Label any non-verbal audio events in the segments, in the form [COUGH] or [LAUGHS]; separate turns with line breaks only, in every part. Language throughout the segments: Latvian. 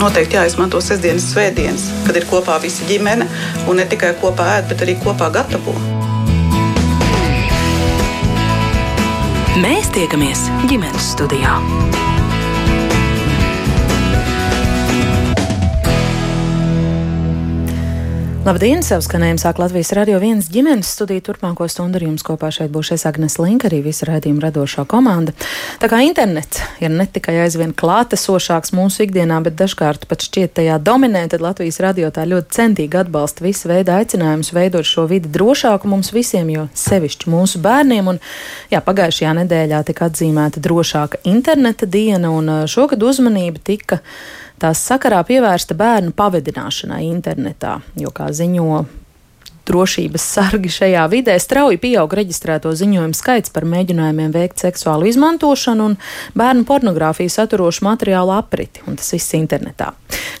noteikti jāizmanto sestdienas, svētdienas, kad ir kopā visa ģimene un ne tikai kopā ēd, bet arī kopā gatavo.
Mēs tiekamies ģimenes studijā. Labdien! Savu skanējumu sāk Latvijas radio viens ģimenes studija. Turpmāko stundu ar jums kopā šeit būs es Agnes Linka, arī visa raidījuma radošā komanda. Tā kā internets ir ne tikai aizvien klātesošāks mūsu ikdienā, bet dažkārt pat šķiet tajā dominē, tad Latvijas radio tā ļoti centīgi atbalsta visu veidu aicinājumus veidot šo vidi drošāku mums visiem, jo sevišķi mūsu bērniem. Un, jā, pagājušajā nedēļā tika atzīmēta drošāka interneta diena, un šogad uzmanība tika tās sakarā pievērsta bērnu pavadināšanai internetā, jo, kā ziņo drošības sargi šajā vidē strauji pieaug reģistrēto ziņojumu skaits par mēģinājumiem veikt seksuālu izmantošanu un bērnu pornogrāfiju saturošu materiālu apriti, un tas viss internetā.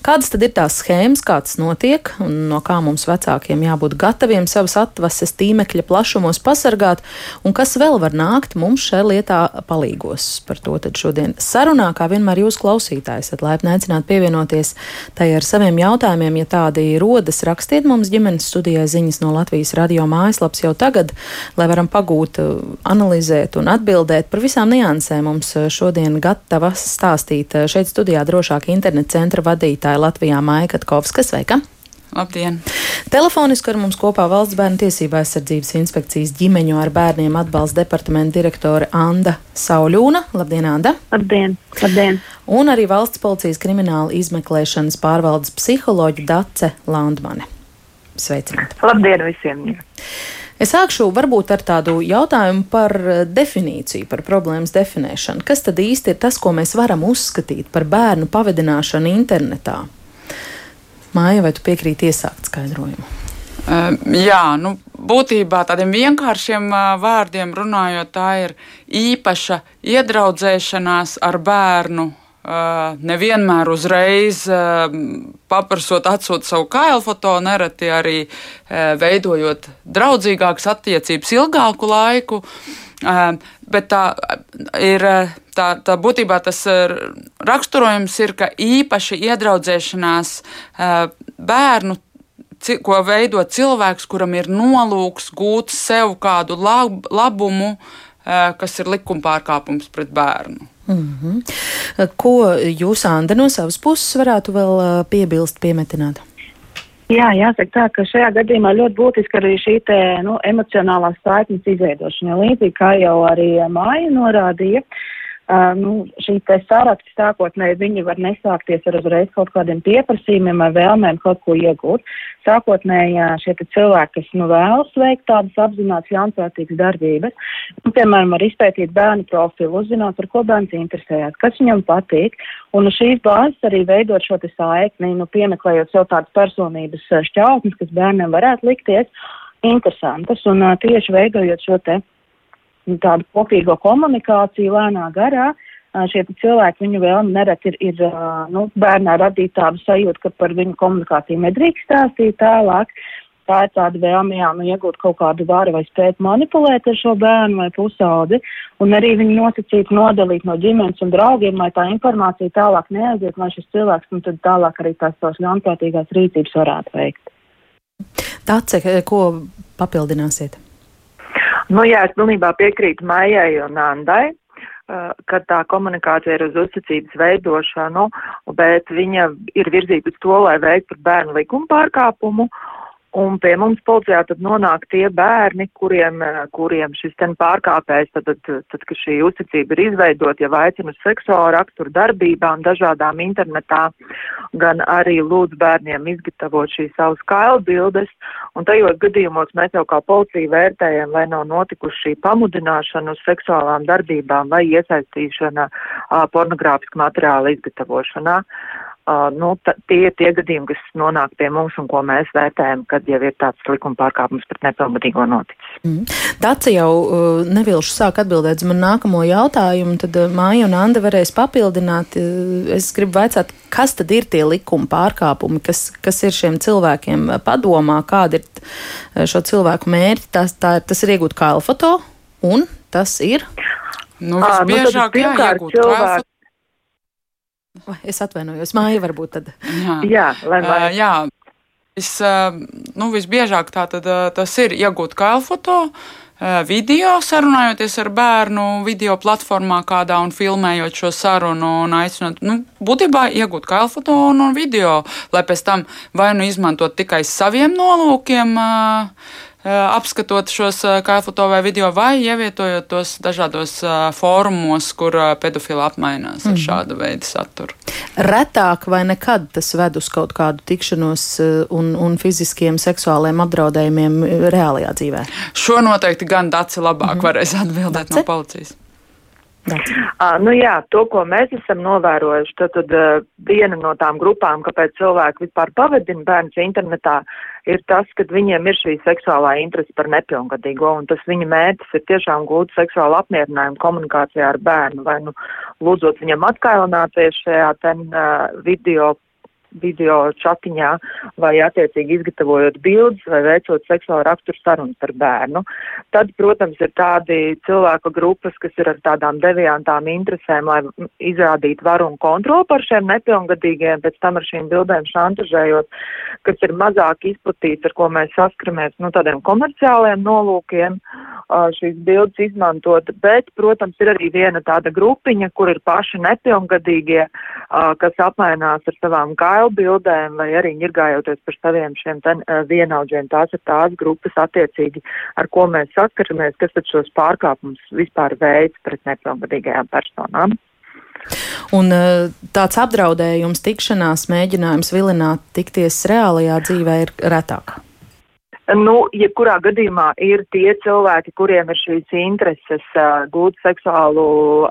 Kādas tad ir tās schēmas, kā tas notiek, un no kā mums vecākiem jābūt gataviem savas atvases tīmekļa plašumos pasargāt, un kas vēl var nākt mums šajā lietā palīgos. Par to tad šodien sarunā, kā vienmēr jūs klausītājs, esat laipni aicināti pievienoties tai ar saviem jautājumiem, ja tādi rodas, rakstiet mums ģimenes studijā ziņas ziņas no Latvijas radio mājaslapas jau tagad, lai varam pagūt, eh, analizēt un atbildēt par visām niansēm. Mums eh, šodien gatava stāstīt eh, šeit studijā drošāk interneta centra vadītāja Latvijā Maija Katkovska. Sveika!
Labdien!
Telefoniski ar mums kopā Valsts bērnu tiesība aizsardzības inspekcijas ģimeņu ar bērniem atbalsta departamenta direktore Anda Sauļūna. Labdien, Anda!
Labdien! Labdien!
Un arī valsts policijas krimināla izmeklēšanas pārvaldes psiholoģa Dace Landmane. Sveicināti!
Labdien visiem!
Es sākšu varbūt ar tādu jautājumu par eh, definīciju, par problēmas definēšanu. Kas tad īsti ir tas, ko mēs varam uzskatīt par bērnu pavadināšanu internetā? Māja, vai tu piekrīti iesākt skaidrojumu?
Uh, jā, nu, būtībā tādiem vienkāršiem uh, vārdiem runājot, tā ir īpaša iedraudzēšanās ar bērnu nevienmēr uzreiz paprasot atsūt savu kailu foto, nereti arī veidojot draudzīgākas attiecības ilgāku laiku. Bet tā ir tā, tā būtībā tas raksturojums ir, ka īpaši iedraudzēšanās bērnu ko veido cilvēks, kuram ir nolūks gūt sev kādu lab, labumu, kas ir likuma pārkāpums pret bērnu.
Mm -hmm. Ko jūs, Anda, no savas puses varētu vēl piebilst, piemetināt?
Jā, jāsaka tā, ka šajā gadījumā ļoti būtiski arī šī te, nu, emocionālās saiknes izveidošana. Līdzīgi kā jau arī Māja norādīja, uh, Nu, šī te saraksti sākotnēji viņi var nesākties ar uzreiz kaut kādiem pieprasījumiem vai vēlmēm kaut ko iegūt. Sākotnēji šie cilvēki, kas nu vēlas veikt tādas apzināts ļaunprātīgas darbības, nu, piemēram, var izpētīt bērnu profilu, uzzināt, par ko bērns interesējās, kas viņam patīk, un uz šīs bāzes arī veidot šo saikni, nu, piemeklējot sev tādas personības šķautnes, kas bērniem varētu likties interesantas, un uh, tieši veidojot šo te tādu kopīgo komunikāciju lēnā garā. Šie cilvēki viņu vēlmi nereti ir, ir nu, bērnā radīt tādu sajūtu, ka par viņu komunikāciju nedrīkst stāstīt tālāk. Tā ir tāda vēlme, jā, nu, iegūt kaut kādu varu vai spēt manipulēt ar šo bērnu vai pusaudzi, un arī viņu nosacīt, nodalīt no ģimenes un draugiem, lai tā informācija tālāk neaiziet, lai šis cilvēks un tad tālāk arī tās savas ļaunprātīgās rīcības varētu veikt.
Tāce, ko papildināsiet?
Nu, jā, es pilnībā piekrītu Maijai un Andai, uh, ka tā komunikācija ir uz uzticības veidošanu, bet viņa ir virzīta uz to, lai veiktu bērnu likuma pārkāpumu Un pie mums policijā tad nonāk tie bērni, kuriem, eh, kuriem šis ten pārkāpējs, tad, tad, tad, kad šī uzticība ir izveidot, ja aicina uz seksuālu raksturu darbībām, dažādām internetā, gan arī lūdz bērniem izgatavot šīs savas kailbildes, un tajos gadījumos mēs jau kā policija vērtējam, vai nav notikuši šī pamudināšana uz seksuālām darbībām vai iesaistīšana pornogrāfiska materiāla izgatavošanā. Uh, nu, tie ir tie gadījumi, kas nonāk pie mums un ko mēs vērtējam, kad jau ir tāds likuma pārkāpums pret nepilngadīgo noticis.
Mm. Tāds jau uh, nevilšu sāk atbildēt uz man nākamo jautājumu, tad uh, Māja un Anda varēs papildināt. Uh, es gribu vaicāt, kas tad ir tie likuma pārkāpumi, kas, kas ir šiem cilvēkiem padomā, kāda ir uh, šo cilvēku mērķi. Tas, tā, tas ir iegūt kailfoto un tas ir.
Nu, visbiežāk, à, nu, jā, iegūt cilvēku
es atvainojos, māja varbūt tad.
Jā, jā lai
uh, jā. Es, uh, nu, visbiežāk tā tad, uh, tas ir iegūt kailfoto, video, sarunājoties ar bērnu, video platformā kādā un filmējot šo sarunu un aicinot, nu, būtībā iegūt kailfoto un, un video, lai pēc tam vai nu izmantot tikai saviem nolūkiem, uh, apskatot šos kaifoto vai video, vai ievietojot tos dažādos fórumos, kur pedofili apmainās ar mm -hmm. šādu veidu saturu.
Retāk vai nekad tas ved uz kaut kādu tikšanos un, un fiziskiem seksuāliem apdraudējumiem reālajā dzīvē?
Šo noteikti gan Daci labāk mm varēs atbildēt Daci? no policijas.
Uh, nu jā, to, ko mēs esam novērojuši, tad, tad uh, viena no tām grupām, kāpēc cilvēki vispār pavadina bērnus internetā, ir tas, ka viņiem ir šī seksuālā interese par nepilngadīgo, un tas viņa mērķis ir tiešām gūt seksuālu apmierinājumu komunikācijā ar bērnu, vai nu lūdzot viņam atkailināties šajā ten uh, video video čatiņā vai attiecīgi izgatavojot bildes vai veicot seksuālu raksturu sarunas ar bērnu. Tad, protams, ir tādi cilvēku grupas, kas ir ar tādām deviantām interesēm, lai izrādītu varu un kontroli par šiem nepilngadīgiem, pēc tam ar šīm bildēm šantažējot, kas ir mazāk izplatīts, ar ko mēs saskaramies, nu, tādiem komerciāliem nolūkiem šīs bildes izmantot, bet, protams, ir arī viena tāda grupiņa, kur ir paši nepilngadīgie, kas apmainās ar savām gailu bildēm vai arī ņirgājoties par saviem šiem ten, uh, vienaudžiem. Tās ir tās grupas attiecīgi, ar ko mēs saskaramies, kas tad šos pārkāpumus vispār veids pret nepilngadīgajām personām.
Un tāds apdraudējums, tikšanās mēģinājums vilināt tikties reālajā dzīvē ir retāk.
Nu, jebkurā gadījumā ir tie cilvēki, kuriem ir šīs intereses uh, gūt seksuālu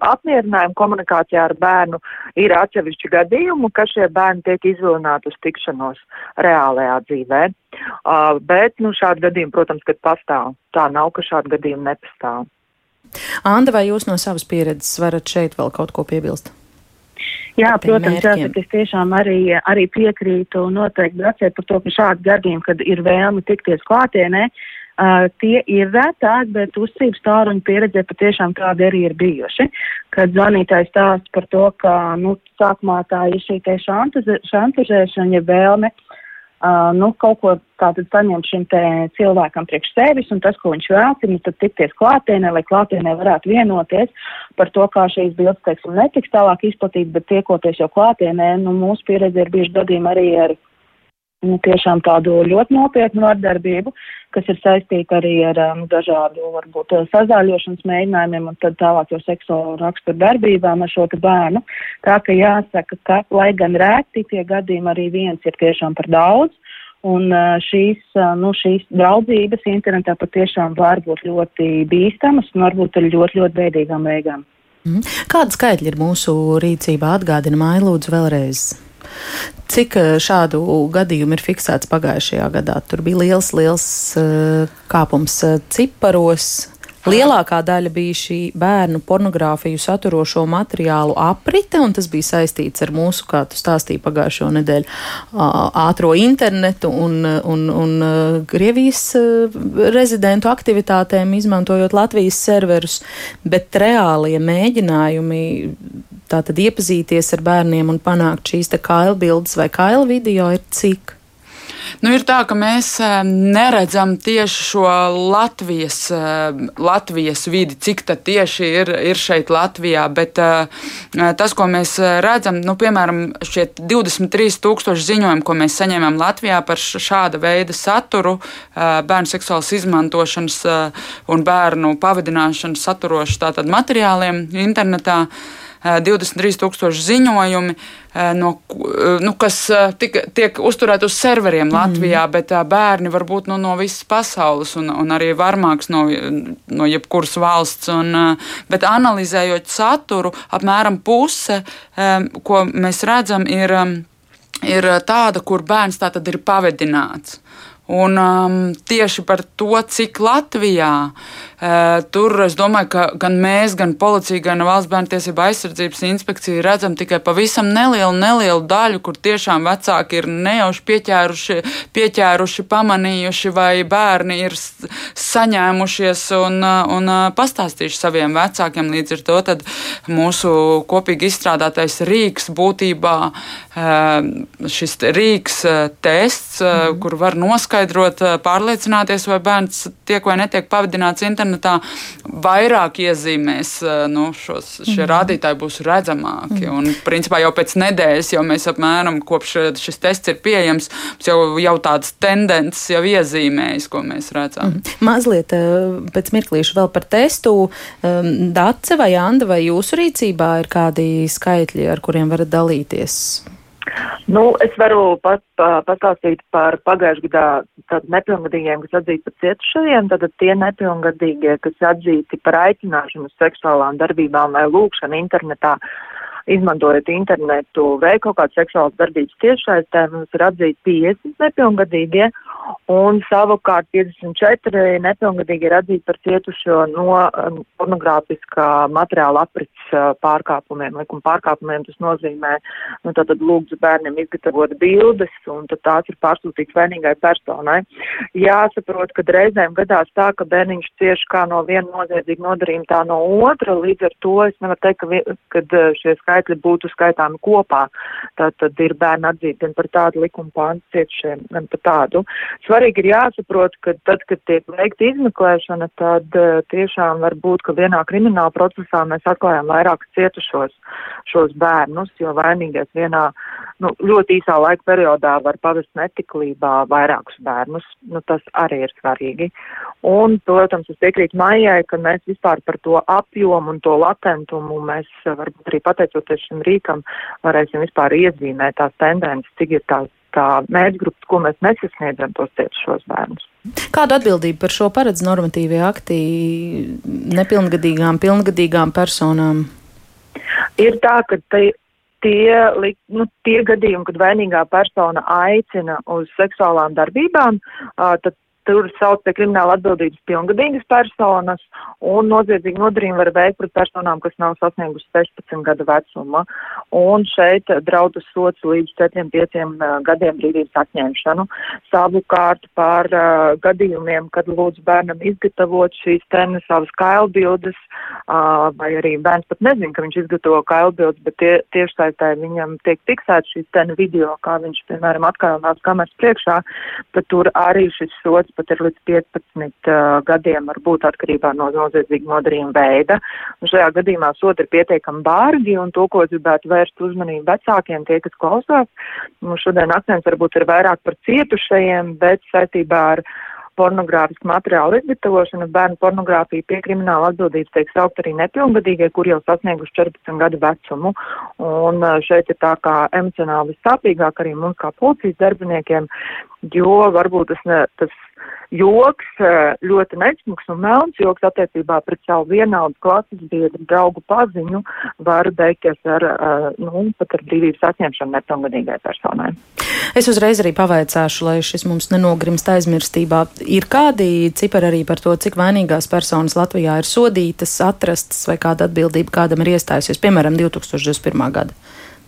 apmierinājumu komunikācijā ar bērnu, ir atsevišķi gadījumi, ka šie bērni tiek izvilināti uz tikšanos reālajā dzīvē. Uh, bet, nu, šādi gadījumi, protams, kad pastāv. Tā nav, ka šādi gadījumi nepastāv.
Anda, vai jūs no savas pieredzes varat šeit vēl kaut ko piebilst?
Jā, protams, jāsaka, es tiešām arī, arī piekrītu noteikti Gracē par to, ka šādi gadījumi, kad ir vēlme tikties klātienē, uh, tie ir retāk, bet uzcības tāruņu pieredzē patiešām tādi arī ir bijuši. Kad zvanītājs stāsta par to, ka, nu, sākumā tā ir šī šantažēšana, ja vēlme uh, nu, kaut ko tātad saņemt šim cilvēkam priekš sevis, un tas, ko viņš vēlas, ir nu, tikties klātienē, lai klātienē varētu vienoties par to, kā šīs bildes, teiksim, netiks tālāk izplatītas, bet tiekoties jau klātienē, nu, mūsu pieredze ir bijuši gadījumi arī ar nu, tiešām tādu ļoti nopietnu vardarbību, kas ir saistīta arī ar um, dažādu, varbūt, sazāļošanas mēģinājumiem un tad tālāk jau seksuālu raksturu darbībām ar šo bērnu. Tā ka jāsaka, ka, lai gan rēti tie gadījumi arī viens ir tiešām par daudz, un uh, šīs, nu, šīs draudzības internetā patiešām var būt ļoti bīstamas un varbūt ar ļoti, ļoti bēdīgām beigām.
Mhm. Kāda skaitļa ir mūsu rīcībā? Atgādina māja lūdzu vēlreiz. Cik eh, šādu gadījumu ir fiksēts pagājušajā gadā? Tur bija liels, liels uh, kāpums uh, ciparos. Lielākā daļa bija šī bērnu pornogrāfiju saturošo materiālu aprite, un tas bija saistīts ar mūsu, kā tu stāstīji pagājušo nedēļu, ātro internetu un, un, un Krievijas rezidentu aktivitātēm, izmantojot Latvijas serverus, bet reālie mēģinājumi tātad iepazīties ar bērniem un panākt šīs te kaila bildes vai kaila video ir cik?
Nu, ir tā, ka mēs eh, neredzam tieši šo Latvijas, eh, Latvijas vidi, cik tā tieši ir, ir šeit Latvijā, bet eh, tas, ko mēs redzam, nu, piemēram, šie 23 tūkstoši ziņojumi, ko mēs saņēmām Latvijā par šāda veida saturu, bērnu seksuālas izmantošanas un bērnu pavadināšanas saturošu tātad materiāliem internetā. 23,000 ziņojumi, no, nu, kas tika, tiek uzturēti uz serveriem mm. Latvijā, bet bērni var būt nu, no visas pasaules un, un arī varmāks no, no jebkuras valsts. Un, bet analizējot saturu, apmēram puse, ko mēs redzam, ir, ir tāda, kur bērns tā tad ir pavedināts. Un um, tieši par to, cik Latvijā uh, tur, es domāju, ka gan mēs, gan policija, gan valsts bērnu tiesība aizsardzības inspekcija redzam tikai pavisam nelielu, nelielu daļu, kur tiešām vecāki ir nejauši pieķēruši, pieķēruši pamanījuši, vai bērni ir saņēmušies un, un pastāstījuši saviem vecākiem. Līdz ar to mūsu kopīgi izstrādātais rīks būtībā šis rīks tests, mm. kur var noskaidrot, pārliecināties, vai bērns tiek vai netiek pavadināts internetā, vairāk iezīmēs, nu, šos, šie mm. rādītāji būs redzamāki. Mm. Un, principā, jau pēc nedēļas, jau mēs apmēram kopš šis tests ir pieejams, jau, jau tādas tendences jau iezīmējas, ko mēs redzam.
Mm. Mazliet pēc mirklīša vēl par testu. Dace vai Anda vai jūsu rīcībā ir kādi skaitļi, ar kuriem varat dalīties?
Nu, es varu pat, pastāstīt par pagājušajā gadā nepilngadīgiem, kas atzīti par cietušajiem, tad tie nepilngadīgie, kas atzīti par aicināšanu uz seksuālām darbībām vai lūkšanu internetā, izmantojot internetu, veikt kaut kādas seksuālas darbības tiešsaistē, mums ir atzīti 50 nepilngadīgie, un savukārt 54 nepilngadīgi ir atzīti par cietušo no um, pornogrāfiskā materiāla aprits uh, pārkāpumiem, likuma pārkāpumiem. Tas nozīmē, nu, tātad lūgts bērniem izgatavot bildes, un tad tās ir pārsūtīts vainīgai personai. Jāsaprot, ka reizēm gadās tā, ka bērniņš cieši kā no viena noziedzīga nodarījuma, tā no otra, līdz ar to es nevaru teikt, ka, kad uh, šie skaitļi būtu skaitāmi kopā. Tātad ir bērni atzīti gan par tādu likuma pāntu cietušiem, gan par tādu. Svarīgi ir jāsaprot, ka tad, kad tiek veikta izmeklēšana, tad uh, tiešām var būt, ka vienā krimināla procesā mēs atklājam vairākus cietušos šos bērnus, jo vainīgais vienā nu, ļoti īsā laika periodā var pavest netiklībā vairākus bērnus. Nu, tas arī ir svarīgi. Un, protams, es piekrītu Maijai, ka mēs vispār par to apjomu un to latentumu mēs varbūt arī pateicoties šim rīkam varēsim vispār iezīmēt tās tendences, cik ir tās tā mērķgrupas, ko mēs nesasniedzam tos ciešos bērnus.
Kādu atbildību par šo paredz normatīvie akti nepilngadīgām, pilngadīgām personām?
Ir tā, ka te, tie, nu, tie gadījumi, kad vainīgā persona aicina uz seksuālām darbībām, tad Tur sauc pie krimināla atbildības pilngadīgas personas, un noziedzīgi nodarījumi var veikt pret personām, kas nav sasniegusi 16 gadu vecuma. Un šeit draudu sots līdz 4-5 gadiem brīvības atņemšanu. Savukārt par uh, gadījumiem, kad lūdz bērnam izgatavot šīs ten savas kailbildes, uh, vai arī bērns pat nezin, ka viņš izgatavo kailbildes, bet tie, tā viņam tiek fiksēts šīs ten video, kā viņš, piemēram, atkārtinās kameras priekšā, tad tur arī šis sots pat ir līdz 15 uh, gadiem, varbūt atkarībā no noziedzīga nodarījuma veida. Un šajā gadījumā sodi ir pietiekami bārgi, un to, ko gribētu vērst uzmanību vecākiem, tie, kas klausās, nu, šodien akcents varbūt ir vairāk par cietušajiem, bet saistībā ar pornogrāfisku materiālu izgatavošanu, bērnu pornogrāfiju pie krimināla atbildības tiek saukt arī nepilngadīgie, kur jau sasnieguši 14 gadu vecumu. Un šeit ir tā kā emocionāli sāpīgāk arī mums kā policijas darbiniekiem, jo varbūt tas, ne, tas joks, eh, ļoti nesmuks un melns joks attiecībā pret savu vienaldu klases biedru draugu paziņu var beigties ar, eh, nu, pat ar brīvības atņemšanu nepilngadīgai personai.
Es uzreiz arī pavaicāšu, lai šis mums nenogrimst aizmirstībā. Ir kādi cipari arī par to, cik vainīgās personas Latvijā ir sodītas, atrastas vai kāda atbildība kādam ir iestājusies, piemēram, 2021. gada?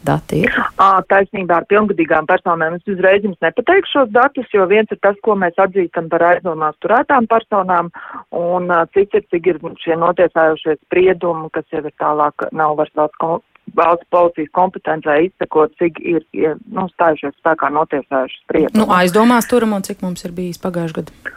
Dati ir?
À, taisnībā ar pilngadīgām personām es uzreiz jums nepateikšu šos datus, jo viens ir tas, ko mēs atzīstam par aizdomās turētām personām, un uh, cits ir, cik ir šie notiesājušie spriedumi, kas jau ir tālāk nav vairs valsts valsts policijas kompetencē izsekot, cik ir nu, stājušies spēkā notiesājuši spriedumi.
Nu, aizdomās turam un cik mums ir bijis pagājušajā gadā?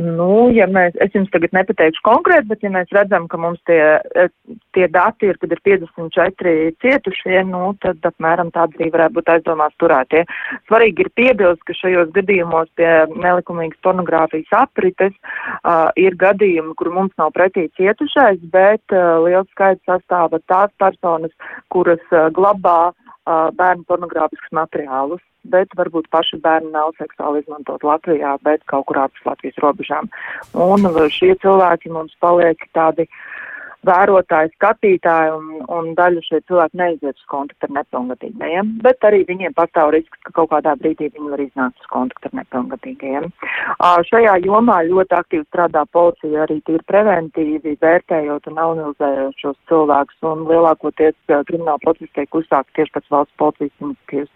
Nu, ja mēs, es jums tagad nepateikšu konkrēti, bet ja mēs redzam, ka mums tie, eh, tie dati ir, kad ir 54 cietušie, nu, tad apmēram tādi arī varētu būt aizdomās turētie. Svarīgi ir piebilst, ka šajos gadījumos pie nelikumīgas pornogrāfijas aprites uh, ir gadījumi, kur mums nav pretī cietušais, bet uh, liels skaits sastāva tās personas, kuras uh, glabā uh, bērnu pornogrāfiskus materiālus bet varbūt paši bērni nav seksuāli izmantot Latvijā, bet kaut kur ārpus Latvijas robežām. Un šie cilvēki mums paliek tādi vērotāji, skatītāji, un, un daļa šie cilvēki neiziet uz kontaktu ar nepilngadīgajiem, bet arī viņiem pastāv risks, ka kaut kādā brīdī viņi var iznākt uz kontaktu ar nepilngadīgajiem. Šajā jomā ļoti aktīvi strādā policija arī tīri preventīvi, vērtējot un analizējot šos cilvēkus, un lielākoties krimināla procesi tiek uzsākti tieši pēc valsts policijas iniciatīvas,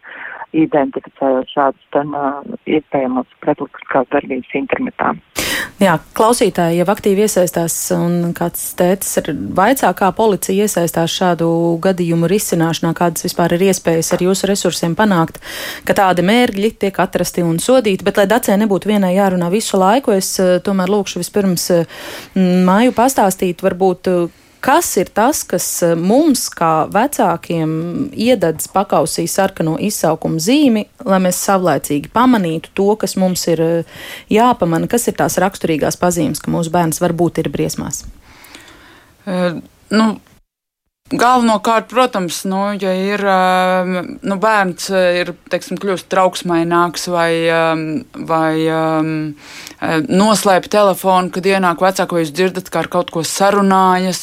identificējot šādus ten uh, iespējamos pretliskās darbības internetā.
Jā, klausītāji jau aktīvi iesaistās, un kāds tētis ir vaicā, kā policija iesaistās šādu gadījumu risināšanā, kādas vispār ir iespējas ar jūsu resursiem panākt, ka tādi mērķi tiek atrasti un sodīti, bet lai dacē nebūtu vienai jārunā visu laiku, es eh, tomēr lūkšu vispirms māju pastāstīt, varbūt Kas ir tas, kas eh, mums, kā vecākiem, iededz pakausī sarkano izsaukumu zīmi, lai mēs savlaicīgi pamanītu to, kas mums ir eh, jāpamana, kas ir tās raksturīgās pazīmes, ka mūsu bērns varbūt ir briesmās?
Uh, nu, Galvenokārt, protams, nu, ja ir nu, bērns, ir teiksim, kļūst trauksmaināks vai, vai noslēpj telefonu, kad ienāk vecāki, vai jūs dzirdat, kā ar kaut ko sarunājas,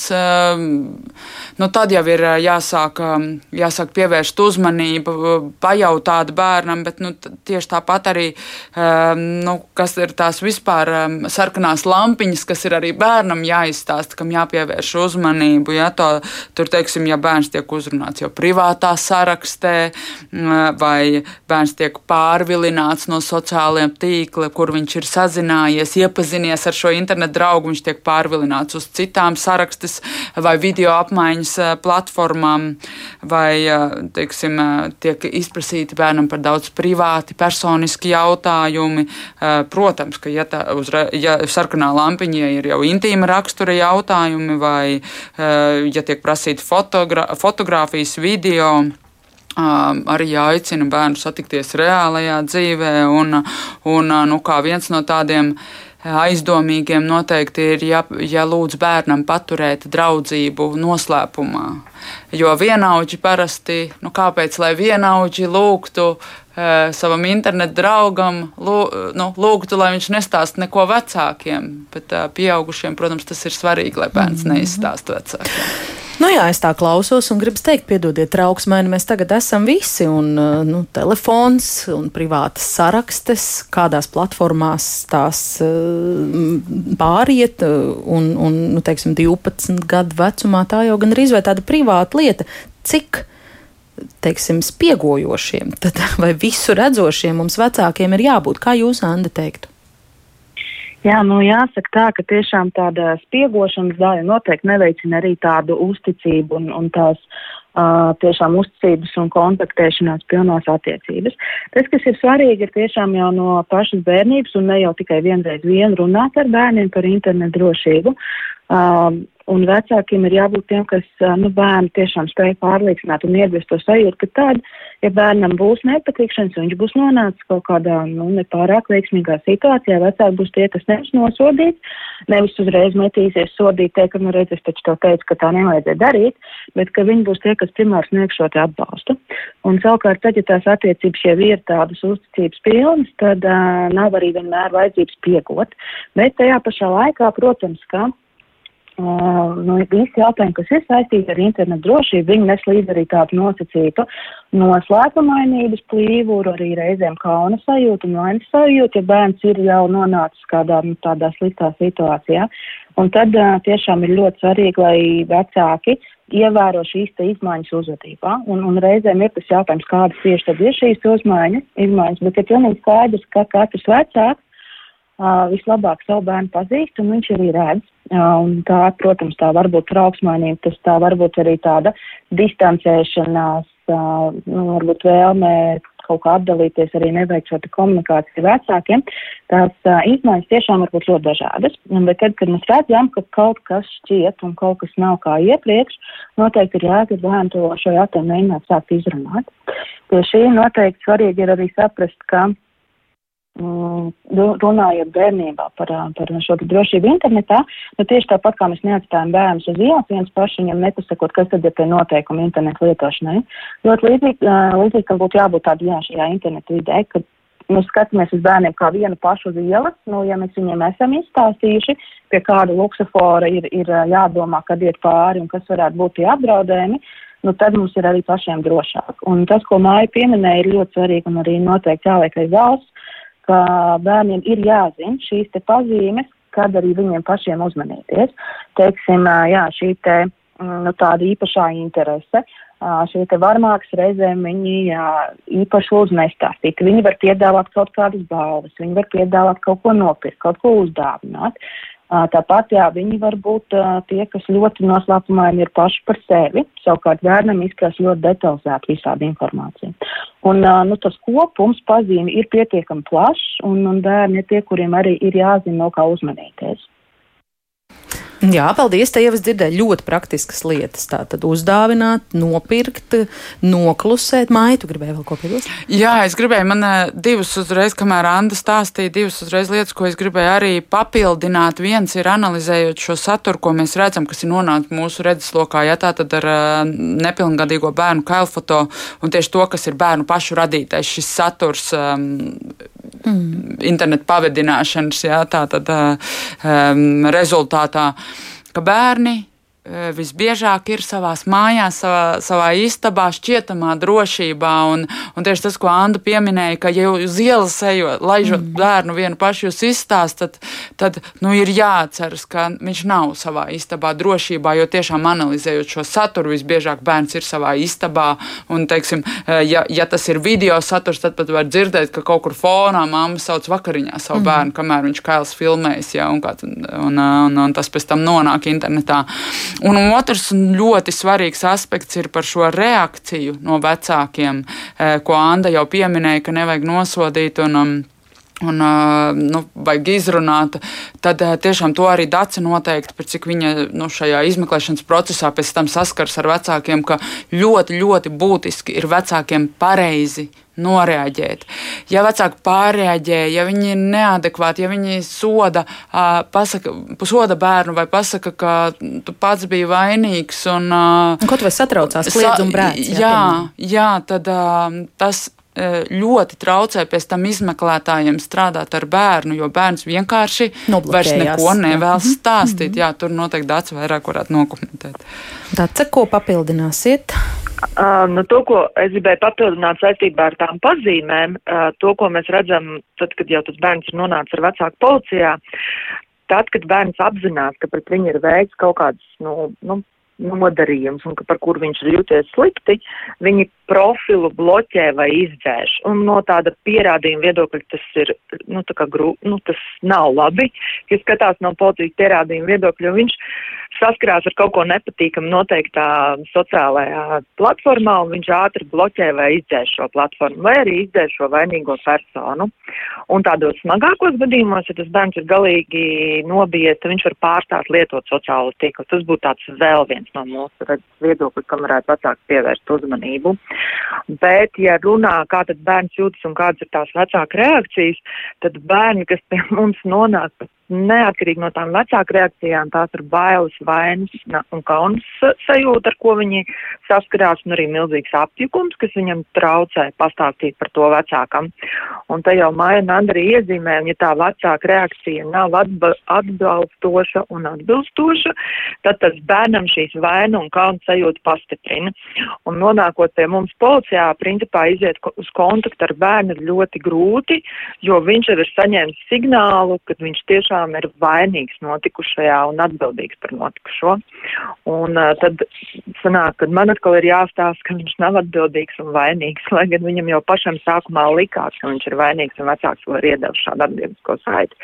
nu, tad jau ir jāsāk, jāsāk pievērst uzmanību, pajautāt bērnam, bet nu, tieši tāpat arī, nu, kas ir tās vispār sarkanās lampiņas, kas ir arī bērnam jāizstāsta, kam jāpievērš uzmanību. Ja, to, tur teiksim, ja bērns tiek uzrunāts jau privātā sarakstē, vai bērns tiek pārvilināts no sociālajiem tīkliem, kur viņš ir sazinājies, iepazinies ar šo internetu draugu, viņš tiek pārvilināts uz citām sarakstes vai video apmaiņas platformām, vai teiksim, tiek izprasīti bērnam par daudz privāti, personiski jautājumi. Protams, ka ja, tā, uzre, ja sarkanā lampiņa ir jau intīma rakstura jautājumi, vai ja tiek prasīti fotogra fotografijas, video. Um, arī jāicina bērnu satikties reālajā dzīvē, un, un nu, kā viens no tādiem aizdomīgiem noteikti ir, ja, ja lūdz bērnam paturēt draudzību noslēpumā. Jo vienaudži parasti, nu kāpēc lai vienaudži lūgtu uh, savam internetu draugam, lū, nu, lūgtu, lai viņš nestāst neko vecākiem, bet uh, pieaugušiem, protams, tas ir svarīgi, lai bērns mhm. neizstāst vecākiem.
Nu jā, es tā klausos un gribu teikt, piedodiet, trauksmēni, mēs tagad esam visi, un uh, nu, telefons un privātas sarakstes, kādās platformās tās uh, pāriet, uh, un, un nu, teiksim, 12 gadu vecumā tā jau gan arī vai tāda privāta lieta. Cik teiksim, spiegojošiem, tad, [LAUGHS] vai visu redzošiem mums vecākiem ir jābūt? Kā jūs, Anda, teiktu?
Jā, nu jāsaka tā, ka tiešām tāda spiegošanas daļa noteikti neveicina arī tādu uzticību un, un tās uh, tiešām uzticības un kontaktēšanās pilnās attiecības. Tas, kas ir svarīgi, ir tiešām jau no pašas bērnības un ne jau tikai vienreiz vien runāt ar bērniem par internetu drošību. Uh, Un vecākiem ir jābūt tiem, kas nu, bērnu tiešām spēj pārliecināt un iedvest to sajūtu, ka tad, ja bērnam būs nepatikšanas, viņš būs nonācis kaut kādā nu, nepārāk veiksmīgā situācijā, vecāki būs tie, kas nevis nosodīt, nevis uzreiz metīsies sodīt, teikt, ka, nu, redz, es taču tev teicu, ka tā nevajadzēja darīt, bet ka viņi būs tie, kas primāri sniegs šo atbalstu. Un savukārt, tad, ja tās attiecības jau ir tādas uzticības pilnas, tad uh, nav arī vienmēr vajadzības piegot. Bet tajā pašā laikā, protams, ka Uh, nu, visi jautājumi, kas ir saistīti ar internetu drošību, viņi nes līdzi arī tādu nosacītu noslēpumainības plīvuru, arī reizēm kauna sajūtu un vainas sajūtu, ja bērns ir jau nonācis kādā nu, tādā sliktā situācijā. Un tad uh, tiešām ir ļoti svarīgi, lai vecāki ievēro šīs izmaiņas uzvedībā. Un, un reizēm ir tas jautājums, kādas tieši tad ir šīs uzmaiņas, izmaiņas, bet ir pilnīgi skaidrs, ka katrs vecāks vislabāk savu bērnu pazīst un viņš arī redz Un tā, protams, tā var būt trauksmainība, tas tā var būt arī tāda distancēšanās, nu, varbūt vēlme kaut kā atdalīties, arī neveicot komunikāciju vecākiem. Tās izmaiņas tiešām var būt ļoti dažādas, bet tad, kad mēs redzam, ka kaut kas šķiet un kaut kas nav kā iepriekš, noteikti ir jāgrib bērnu to šo jautājumu mēģināt sākt izrunāt. Pie šī noteikti svarīgi ir arī saprast, ka runājot bērnībā par, par šo drošību internetā, nu tieši tāpat kā mēs neatstājam bērnus uz ielas viens paši, viņam nepasakot, kas tad ir tie noteikumi internetu lietošanai. Ļoti līdzīgi, līdzīgi ka būtu jābūt tādai jā, šajā internetu vidē, kad nu, skatāmies uz bērniem kā vienu pašu uz ielas, nu, ja mēs viņiem esam izstāstījuši, pie kāda luksofora ir, ir jādomā, kad iet pāri un kas varētu būt tie apdraudējumi, nu, tad mums ir arī pašiem drošāk. Un tas, ko Māja pieminēja, ir ļoti svarīgi un arī noteikti jāliek aiz valsts, ka bērniem ir jāzina šīs te pazīmes, kad arī viņiem pašiem uzmanīties. Teiksim, jā, šī te, nu, tāda īpašā interese. Uh, šie te varmāks reizēm viņi jā, īpaši lūdzu nestāstīt. Viņi var piedāvāt kaut kādas balvas, viņi var piedāvāt kaut ko nopirkt, kaut ko uzdāvināt. Tāpat, jā, viņi var būt tie, kas ļoti noslēpumaini ir paši par sevi, savukārt bērnam izskatās ļoti detalizēti visādi informācija. Un, nu, tas kopums pazīmi ir pietiekami plašs, un, un bērni ir tie, kuriem arī ir jāzina, no kā uzmanīties.
Jā, paldies. Te jau es dzirdēju ļoti praktiskas lietas. Tā tad uzdāvināt, nopirkt, noklusēt. Māju, tu gribēji vēl ko piebilst?
Jā, es gribēju, man eh, divas uzreiz, kamēr Anda stāstīja, divas uzreiz lietas, ko es gribēju arī papildināt. Viens ir analizējot šo saturu, ko mēs redzam, kas ir nonācis mūsu redzeslokā, ja tā tad ar eh, nepilngadīgo bērnu kailfoto un tieši to, kas ir bērnu pašu radītais šis saturs. Um, mm. internetu pavadināšanas, jā, tā tad um, rezultātā, ka bērni visbiežāk ir savā mājās, savā, savā istabā, šķietamā drošībā. Un, un tieši tas, ko Anna pieminēja, ka jau uz ielas ejot, laižot mm. bērnu vienu pašu jūs izstāstat, tad, tad nu, ir jāatceras, ka viņš nav savā istabā drošībā, jo tiešām analizējot šo saturu, visbiežāk bērns ir savā istabā. Un, teiksim, ja, ja tas ir video saturs, tad pat var dzirdēt, ka kaut kur fonā mamma sauc vakariņā savu mm. bērnu, kamēr viņš kails filmējas, ja, un, un, un, un, un tas pēc tam nonāk internetā. Un otrs ļoti svarīgs aspekts ir par šo reakciju no vecākiem, eh, ko Anda jau pieminēja, ka nevajag nosodīt un um, un nu, vajag izrunāt, tad tiešām to arī Dace noteikti, par cik viņa nu, šajā izmeklēšanas procesā pēc tam saskars ar vecākiem, ka ļoti, ļoti būtiski ir vecākiem pareizi noreaģēt. Ja vecāki pārreaģē, ja viņi ir neadekvāti, ja viņi soda, pasaka, soda bērnu vai pasaka, ka tu pats biji vainīgs un.
Kaut vai satraucās kliedz un brēc.
Jā, jā, jā tad tas ļoti traucē pēc tam izmeklētājiem strādāt ar bērnu, jo bērns vienkārši vairs neko nevēlas. Mhm. stāstīt. -hmm. Jā, tur noteikti tāds vairāk varētu nokomentēt.
Tāds, ko papildināsiet?
Uh, nu, to, ko es gribēju papildināt saistībā ar tām pazīmēm, uh, to, ko mēs redzam, tad, kad jau tas bērns ir nonācis ar vecāku policijā, tad, kad bērns apzinās, ka pret viņu ir veikts kaut kāds, nu, nu nodarījums un ka par kur viņš ir jūties slikti, viņi profilu bloķē vai izdzēš. Un no tāda pierādījuma viedokļa tas ir, nu, tā kā grū, nu, tas nav labi, ja skatās no policijas pierādījuma viedokļa, jo viņš saskarās ar kaut ko nepatīkamu noteiktā sociālajā platformā un viņš ātri bloķē vai izdzēš šo platformu vai arī izdzēš šo vainīgo personu. Un tādos smagākos gadījumos, ja tas bērns ir galīgi nobijies, tad viņš var pārstāt lietot sociālo tīklu. Tas būtu tāds vēl viens no mūsu viedokļa, kam varētu vecāki pievērst uzmanību. Bet, ja runā, kā tad bērns jūtas un kādas ir tās vecāka reakcijas, tad bērni, kas pie mums nonāk neatkarīgi no tām vecāku reakcijām, tās ir bailes, vainas un kaunas sajūta, ar ko viņi saskarās, un arī milzīgs apjukums, kas viņam traucē pastāstīt par to vecākam. Un te jau Maija Nanda arī iezīmē, ja tā vecāka reakcija nav atba atbalstoša un atbilstoša, tad tas bērnam šīs vainu un kaunu sajūta pastiprina. Un nonākot pie mums policijā, principā iziet uz kontaktu ar bērnu ir ļoti grūti, jo viņš jau ir saņēmis signālu, ka viņš tiešām tiešām ir vainīgs notikušajā un atbildīgs par notikušo. Un uh, tad sanāk, ka man atkal ir jāstāsta, ka viņš nav atbildīgs un vainīgs, lai gan viņam jau pašam sākumā likās, ka viņš ir vainīgs un vecāks vēl ir iedevis šādu atbildīgo saiti.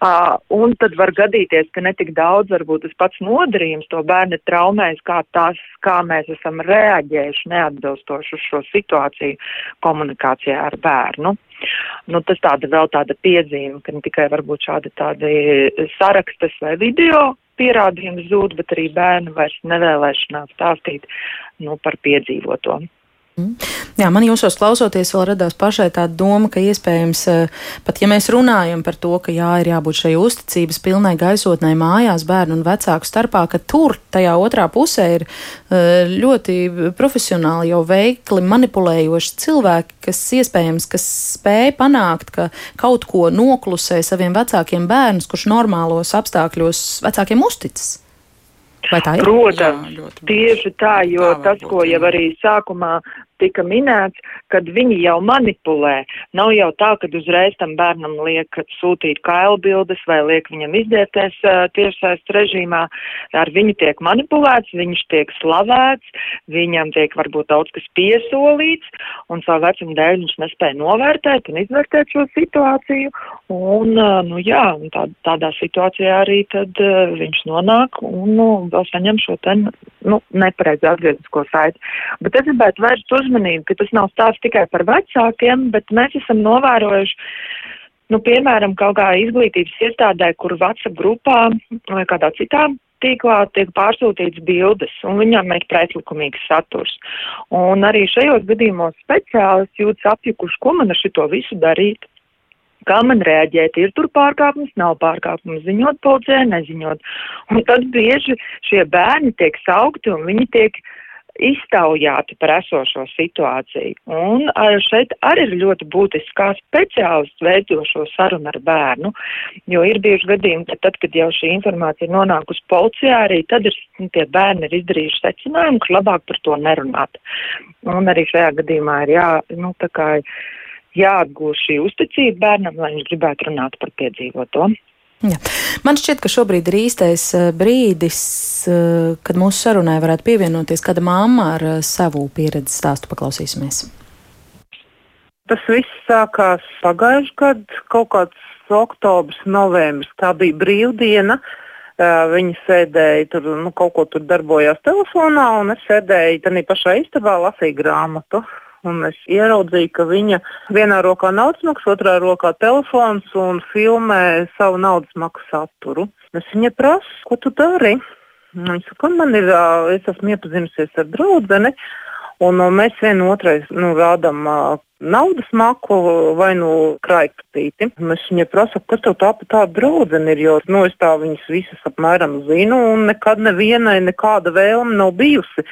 Uh, un tad var gadīties, ka netik daudz varbūt tas pats nodarījums to bērnu traumēs, kā tas, kā mēs esam reaģējuši neatbilstoši uz šo situāciju komunikācijā ar bērnu. Nu, tas tāda vēl tāda piezīme, ka ne tikai varbūt šādi tādi sarakstas vai video pierādījumi zūd, bet arī bērni vairs nevēlēšanās stāstīt nu, par piedzīvoto.
Jā, man jūsos klausoties, vēl radās pašai tāda doma, ka iespējams, eh, pat ja mēs runājam par to, ka jā, ir jābūt šai uzticības pilnai gaisotnē mājās bērnu un vecāku starpā, ka tur tajā otrā pusē ir eh, ļoti profesionāli jau veikli manipulējoši cilvēki, kas iespējams, kas spēj panākt, ka kaut ko noklusē saviem vecākiem bērnus, kurš normālos apstākļos vecākiem uzticas.
Protams, Jā, tieši tā, jo tā tas, ko jau arī sākumā tika minēts, kad viņi jau manipulē. Nav jau tā, ka uzreiz tam bērnam liek sūtīt kailbildes vai liek viņam izdēties uh, tiešsaist režīmā. Ar viņu tiek manipulēts, viņš tiek slavēts, viņam tiek varbūt daudz kas piesolīts, un savu vecumu dēļ viņš nespēja novērtēt un izvērtēt šo situāciju. Un, uh, nu jā, tā, tādā situācijā arī tad uh, viņš nonāk un nu, vēl saņem šo te, nu, nepareizu atgriezisko saiti. Bet es gribētu vērst uz uzmanību, ka tas nav stāsts tikai par vecākiem, bet mēs esam novērojuši, nu, piemēram, kaut kā izglītības iestādē, kur WhatsApp grupā vai kādā citā tīklā tiek pārsūtīts bildes, un viņām ir pretlikumīgs saturs. Un arī šajos gadījumos speciālisti jūtas apjukuši, ko man ar šito visu darīt. Kā man reaģēt, ir tur pārkāpums, nav pārkāpums, ziņot policijai, neziņot. Un tad bieži šie bērni tiek saukti un viņi tiek uh, iztaujāti par esošo situāciju. Un šeit arī ir ļoti būtiski, kā speciālists veido šo sarunu ar bērnu, jo ir bijuši gadījumi, ka tad, kad jau šī informācija ir nonākusi policijā, arī tad ir nu, tie bērni ir izdarījuši secinājumu, ka labāk par to nerunāt. Un arī šajā gadījumā ir jā, nu, tā kā jāatgūst šī uzticība bērnam, lai viņš gribētu runāt par piedzīvoto.
Jā. Man šķiet, ka šobrīd ir īstais eh, brīdis, eh, kad mūsu sarunai varētu pievienoties kāda mamma ar eh, savu pieredzi stāstu. Paklausīsimies.
Tas viss sākās pagājušajā gadā, kaut kāds oktobris, novembris. Tā bija brīvdiena. Viņa sēdēja tur, nu, kaut ko tur darbojās telefonā, un es sēdēju tajā pašā istabā, lasīju grāmatu un es ieraudzīju, ka viņa vienā rokā naudas maksa, otrā rokā telefons un filmē savu naudas maksu saturu. Es viņai prasu, ko tu dari? Viņa saka, man ir, es esmu iepazinusies ar draudzeni, un mēs vienu otrai nu, rādām naudas maku vai nu krājpatīti. Es viņai prasu, kas tev tā tāda draudzene ir, jo nu, es tā viņas visas apmēram zinu, un nekad nevienai nekāda vēlme nav bijusi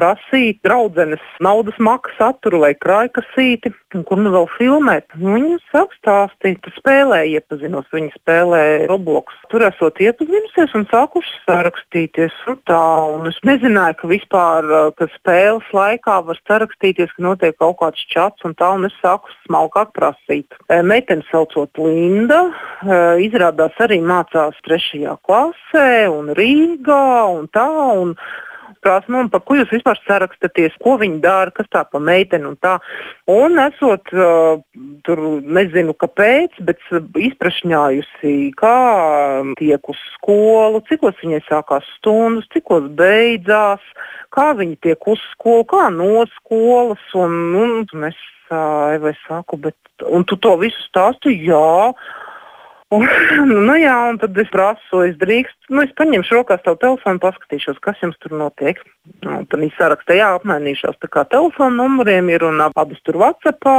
prasīt draudzenes naudas maksu saturu vai krājkasīti, kur nu vēl filmēt. Nu, viņa sāk stāstīt, ka spēlē iepazinos, viņa spēlē Roblox. Tur esot iepazinusies un sākuši sarakstīties un tā. Un es nezināju, ka vispār, ka spēles laikā var sarakstīties, ka notiek kaut kāds čats un tā, un es sāku smalkāk prasīt. Meitene saucot Linda, izrādās arī mācās trešajā klasē un Rīgā un tā. Un prasa, nu, par ko jūs vispār sarakstaties, ko viņi dara, kas tā pa meiteni un tā. Un esot uh, tur, nezinu, kāpēc, bet izprašņājusi, kā tiek uz skolu, cikos viņai sākās stundas, cikos beidzās, kā viņi tiek uz skolu, kā no skolas. Un, un, un es, uh, es saku, bet, un tu to visu stāstu, jā. Un, [LAUGHS] nu, jā, un tad es prasu, es drīkstu, nu, es paņemšu rokās savu telefonu, paskatīšos, kas jums tur notiek. Un tad viņi saraksta, jā, apmainīšos tā kā telefonu numuriem ir un abas tur WhatsAppā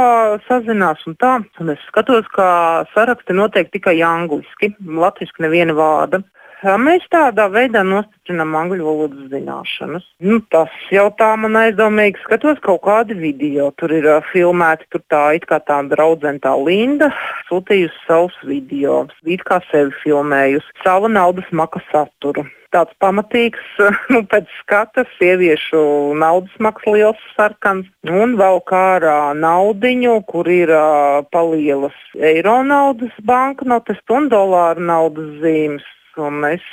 sazinās un tā. Un es skatos, kā saraksti notiek tikai angliski, latviski neviena vārda. Mēs tādā veidā nostiprinām angļu valodas zināšanas. Nu, tas jau tā man aizdomīgi skatos kaut kādi video. Tur ir uh, filmēti, tur tā it kā tā draudzene tā Linda sūtījusi savus video, it kā sevi filmējusi, savu naudas maka saturu tāds pamatīgs, nu, pēc skata sieviešu naudas maks liels sarkans, un vēl kā ārā naudiņu, kur ir uh, palielas eiro naudas banknotes un dolāru naudas zīmes un es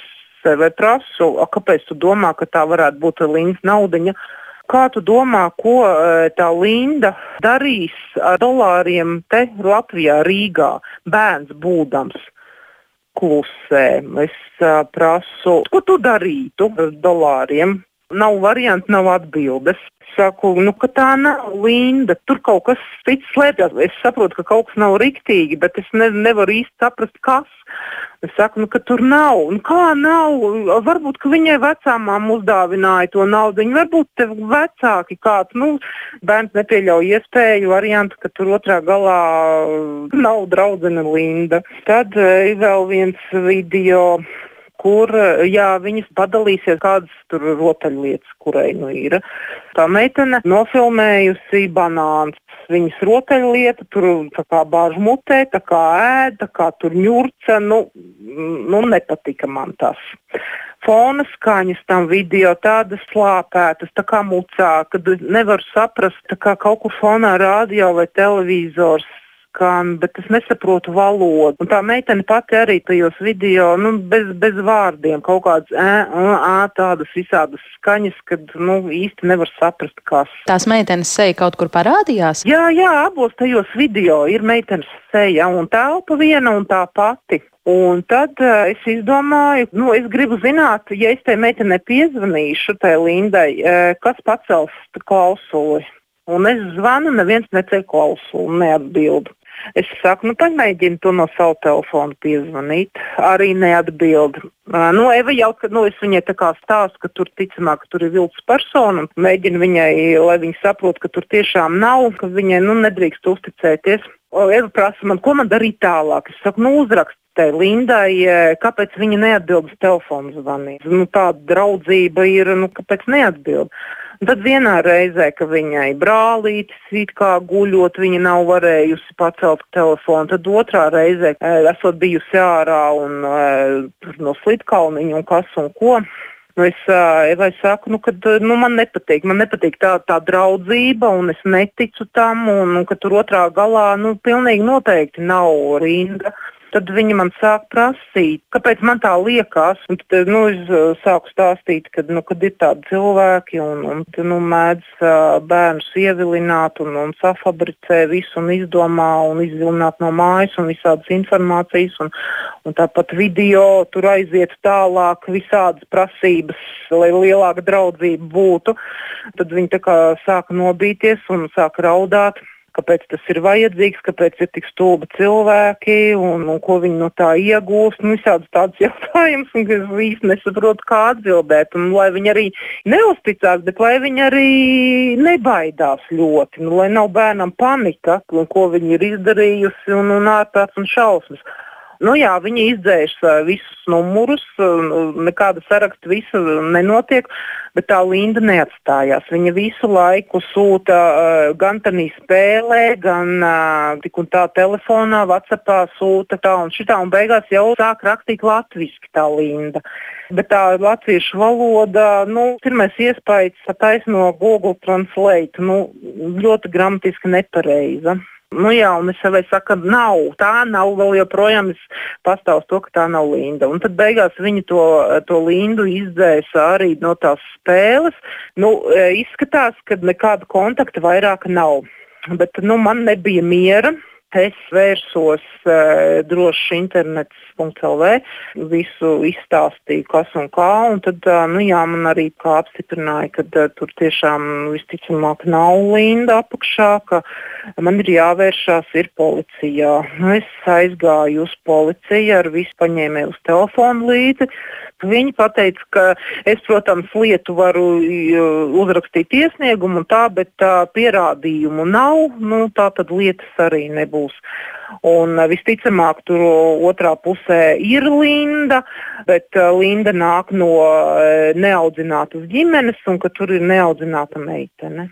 sev prasu, kāpēc tu domā, ka tā varētu būt Lindas naudiņa. Kā tu domā, ko e, tā Linda darīs ar dolāriem te Latvijā, Rīgā, bērns būdams? Klusē. Es uh, prasu, ko tu darītu ar dolāriem? Nav variantu, nav atbildes. Saku, nu, ka tā nav Linda. Tur kaut kas cits slēpjas. Es saprotu, ka kaut kas nav riktīgi, bet es ne, nevaru īsti saprast, kas. Es saku, nu, ka tur nav. Nu, kā nav? Varbūt viņai vecāmām uzdāvināja to naudu. Viņa varbūt vecāki kāds. Nu, bērns nepieļauj iespēju variantu, ka tur otrā galā nav draudzene Linda. Tad uh, ir vēl viens video kur jā, viņas padalīsies, kādas tur rotaļlietas, kurai nu ir. Tā meitene nofilmējusi banāns. Viņas rotaļlieta tur kā bāž mutē, tā kā ēda, kā tur ņurca. Nu, nu, nepatika man tas. Fona skaņas tam video tādas slāpētas, tā kā mucā, kad nevar saprast, kā kaut kur fonā rādio vai televizors skan, bet es nesaprotu valodu. Un tā meitene pati arī tajos video, nu, bez, bez vārdiem, kaut kādas ā, tādas visādas skaņas, kad, nu, īsti nevar saprast, kas.
Tās meitenes seja kaut kur parādījās?
Jā, jā, abos tajos video ir meitenes seja un telpa viena un tā pati. Un tad uh, es izdomāju, nu, es gribu zināt, ja es tai meitenei piezvanīšu, tai Lindai, uh, kas pacels klausuli. Un es zvanu, neviens neceļ klausuli, neatbildu. Es saku, nu, pamēģini to no sava telefona piezvanīt. Arī neatbild. Uh, nu, Eva jau, ka nu, es viņai tā kā stāstu, ka tur ticamāk, ka tur ir vilks persona, mēģinu viņai, lai viņa saprot, ka tur tiešām nav, ka viņai nu, nedrīkst uzticēties. Eva prasa man, ko man darīt tālāk. Es saku, nu, uzrakst tai Lindai, kāpēc viņa neatbild uz telefonu zvanīt. Nu, tāda draudzība ir, nu, kāpēc neatbild. Tad vienā reizē, ka viņai brālītis it kā guļot, viņa nav varējusi pacelt telefonu. Tad otrā reizē, esot bijusi ārā un no slitkalniņa un kas un ko. Nu, es, es saku, nu, ka nu, man nepatīk, man nepatīk tā, tā draudzība, un es neticu tam, un, un ka tur otrā galā nu, pilnīgi noteikti nav rinda. Uh, Tad viņi man sāk prasīt, kāpēc man tā liekas. Un tad nu, es uh, sāku stāstīt, ka, nu, kad ir tādi cilvēki un, un nu, mēdz uh, bērnus ievilināt un, un safabricē visu un izdomā un izvilināt no mājas un visādas informācijas. Un, un tāpat video tur aiziet tālāk, visādas prasības, lai lielāka draudzība būtu. Tad viņi sāka nobīties un sāka raudāt kāpēc tas ir vajadzīgs, kāpēc ir tik stulbi cilvēki un, un ko viņi no tā iegūst. Nu, visādas tādas [LAUGHS] jautājumas, un es īsti nesaprotu, kā atbildēt. Un, lai viņi arī neusticās, bet lai viņi arī nebaidās ļoti, nu, lai nav bērnam panika, ko viņi ir izdarījusi un, un ārprāts un šausmas. Nu, jā, viņi izdzēš uh, visus numurus, uh, nekāda saraksta visa nenotiek, bet tā Linda neatstājās. Viņa visu laiku sūta uh, gan tādā spēlē, gan uh, tik un tā telefonā, Whatsappā sūta tā un šitā, un beigās jau sāk rakstīt latviešu tā Linda. Bet tā latviešu valoda, nu, pirmais iespējas taisno Google Translate, nu, ļoti gramatiski nepareiza. Nu jā, un es savai saku, nav, tā nav, vēl joprojām es pastāvu to, ka tā nav Linda. Un tad beigās viņi to, to Lindu izdzēsa arī no tās spēles. Nu, e, izskatās, ka nekāda kontakta vairāk nav. Bet nu, man nebija miera. Es vērsos uh, droši internets.lv, visu izstāstīju, kas un kā. Un tad uh, nu, jā, man arī apstiprināja, ka uh, tur tiešām visticamāk nav linda apakšā, ka man ir jāvēršās ir policijā. Es aizgāju uz policiju ar visu paņēmēju uz telefonu līdzi. Viņi teica, ka es, protams, lietu varu uzrakstīt iesniegumu, tā, bet tā pierādījumu nav. Nu, tā tad lietas arī nebūs. Un visticamāk, tur otrā pusē ir Linda, bet Linda nāk no neaudzinātas ģimenes, un tur ir neaudzināta meitene.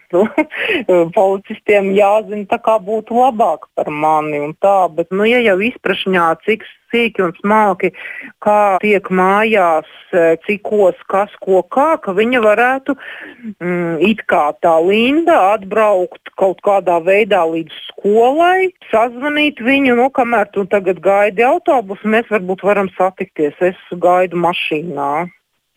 [LAUGHS] Policistiem jāzina, kā būtu labāk par mani. Tā, bet, nu, ja jau izprašņā, cik sīki un smalki, kā tiek mājās, e, cikos, kas ko kā, ka viņa varētu mm, it kā tā Linda atbraukt kaut kādā veidā līdz skolai, sazvanīt viņu, nu, kamēr tu tagad gaidi autobusu, mēs varbūt varam satikties. Es gaidu mašīnā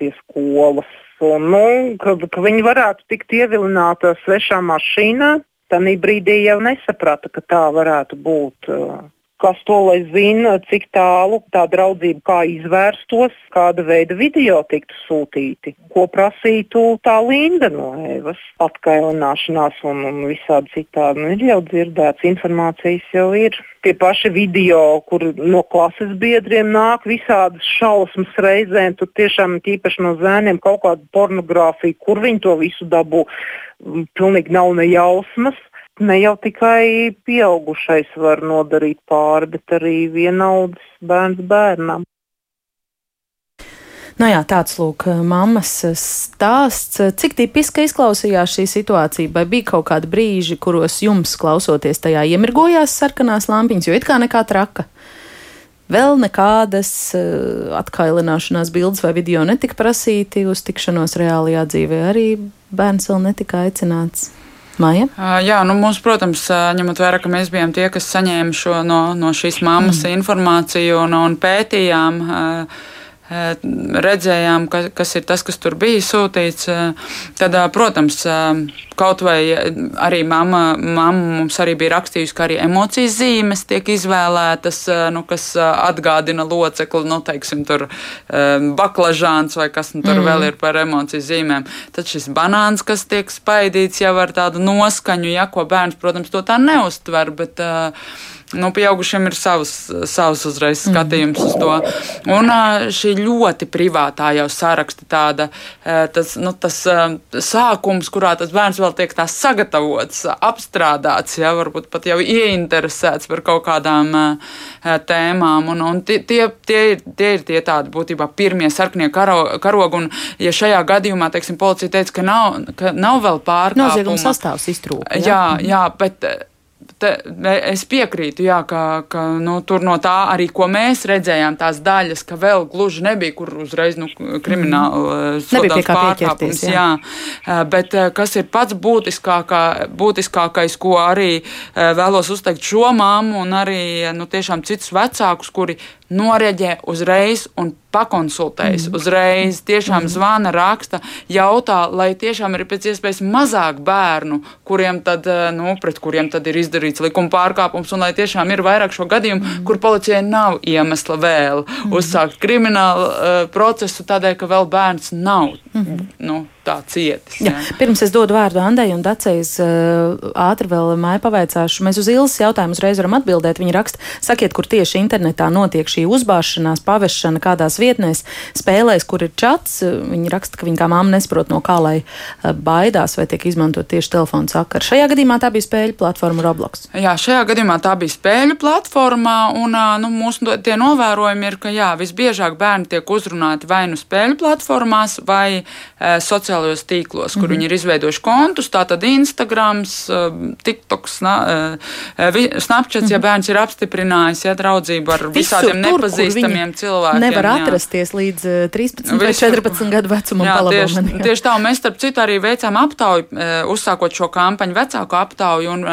pie skolas. Un, nu, ka, ka viņi varētu tikt ievilināti svešā mašīnā. Tanī brīdī jau nesaprata, ka tā varētu būt. Uh, kas to lai zina, cik tālu tā draudzība, kā izvērstos, kāda veida video tiktu sūtīti, ko prasītu tā Linda no Evas atkailināšanās un, un visādi citādi. Nu, ir jau dzirdēts, informācijas jau ir. Tie paši video, kur no klases biedriem nāk visādas šausmas reizēm, tur tiešām īpaši no zēniem kaut kāda pornogrāfija, kur viņi to visu dabū, pilnīgi nav ne jausmas ne jau tikai pieaugušais var nodarīt pāri, bet arī vienaudzis bērns bērnam.
Nu jā, tāds lūk, mammas stāsts. Cik tipiski izklausījās šī situācija, vai bija kaut kādi brīži, kuros jums klausoties tajā iemirgojās sarkanās lampiņas, jo it kā nekā traka? Vēl nekādas uh, atkailināšanās bildes vai video netika prasīti uz tikšanos reālajā dzīvē. Arī bērns vēl netika aicināts. Māja?
Jā, nu mums, protams, ņemot vērā, ka mēs bijām tie, kas saņēma šo no, no šīs mammas mm. informāciju un, un pētījām. Uh, redzējām, ka, kas ir tas, kas tur bija sūtīts. Tad, protams, kaut vai arī mamma, mamma mums arī bija rakstījusi, ka arī emocijas zīmes tiek izvēlētas, nu, kas atgādina locekli, nu, teiksim, tur baklažāns vai kas nu, tur mm. vēl ir par emociju zīmēm. Tad šis banāns, kas tiek spaidīts jau ar tādu noskaņu, ja ko bērns, protams, to tā neustver, bet uh, Nu, pieaugušiem ir savs, savs uzreiz mhm. skatījums mm. uz to. Un šī ļoti privātā jau saraksta tāda, tas, nu, tas sākums, kurā tas bērns vēl tiek tā sagatavots, apstrādāts, ja varbūt pat jau ieinteresēts par kaut kādām tēmām. Un, un tie, tie, tie, tie ir tie tādi būtībā pirmie sarkanie karo, karogi. Un, ja šajā gadījumā, teiksim, policija teica, ka nav, ka nav vēl pārkāpumu.
Nozieguma sastāvs iztrūka.
Jā, jā, jā bet te, es piekrītu, jā, ka, ka nu, tur no tā arī, ko mēs redzējām, tās daļas, ka vēl gluži nebija, kur uzreiz nu, krimināla
mm. pārkāpums. Jā.
jā, bet kas ir pats būtiskākā, būtiskākais, ko arī vēlos uzteikt šo māmu un arī nu, tiešām citus vecākus, kuri noreģē uzreiz un pakonsultējas mm. uzreiz, tiešām mm. zvana, raksta, jautā, lai tiešām ir pēc iespējas mazāk bērnu, kuriem tad, eh, nu, pret kuriem tad ir izdarīts likuma pārkāpums, un lai tiešām ir vairāk šo gadījumu, mm. kur policijai nav iemesla vēl mm. uzsākt kriminālu uh, procesu tādēļ, ka vēl bērns nav. Mm. Nu, tā cietis. Jā.
Jā. Pirms es dodu vārdu Andai un Dacijas uh, ātri vēl māju pavaicāšu. Mēs uz Ilses jautājumu uzreiz varam atbildēt. Viņa raksta, sakiet, kur tieši internetā notiek šī uzbāšanās, pavešana, kādās vietnēs, spēlēs, kur ir čats. Viņa raksta, ka viņa kā māma nesaprot no kā, lai uh, baidās vai tiek izmantot tieši telefona sakara. Šajā gadījumā tā bija spēļu platforma Roblox.
Jā, šajā gadījumā tā bija spēļu platformā, un nu, mūsu tie novērojumi ir, ka jā, visbiežāk bērni tiek uzrunāti vai nu spēļu platformās, vai uh, sociālajā sociālajos tīklos, kur mm -hmm. viņi ir izveidojuši kontus. Tātad Instagram, eh, TikTok, eh, eh, Snapchat, mm -hmm. ja mhm. bērns ir apstiprinājis ja, draudzību ar Visur visādiem tur, nepazīstamiem cilvēkiem.
Nevar jā. atrasties līdz 13 vai 14 gadu vecumam. Jā,
tieši, tieši tā, un mēs starp citu arī veicām aptauju, uzsākot šo kampaņu, vecāku aptauju, un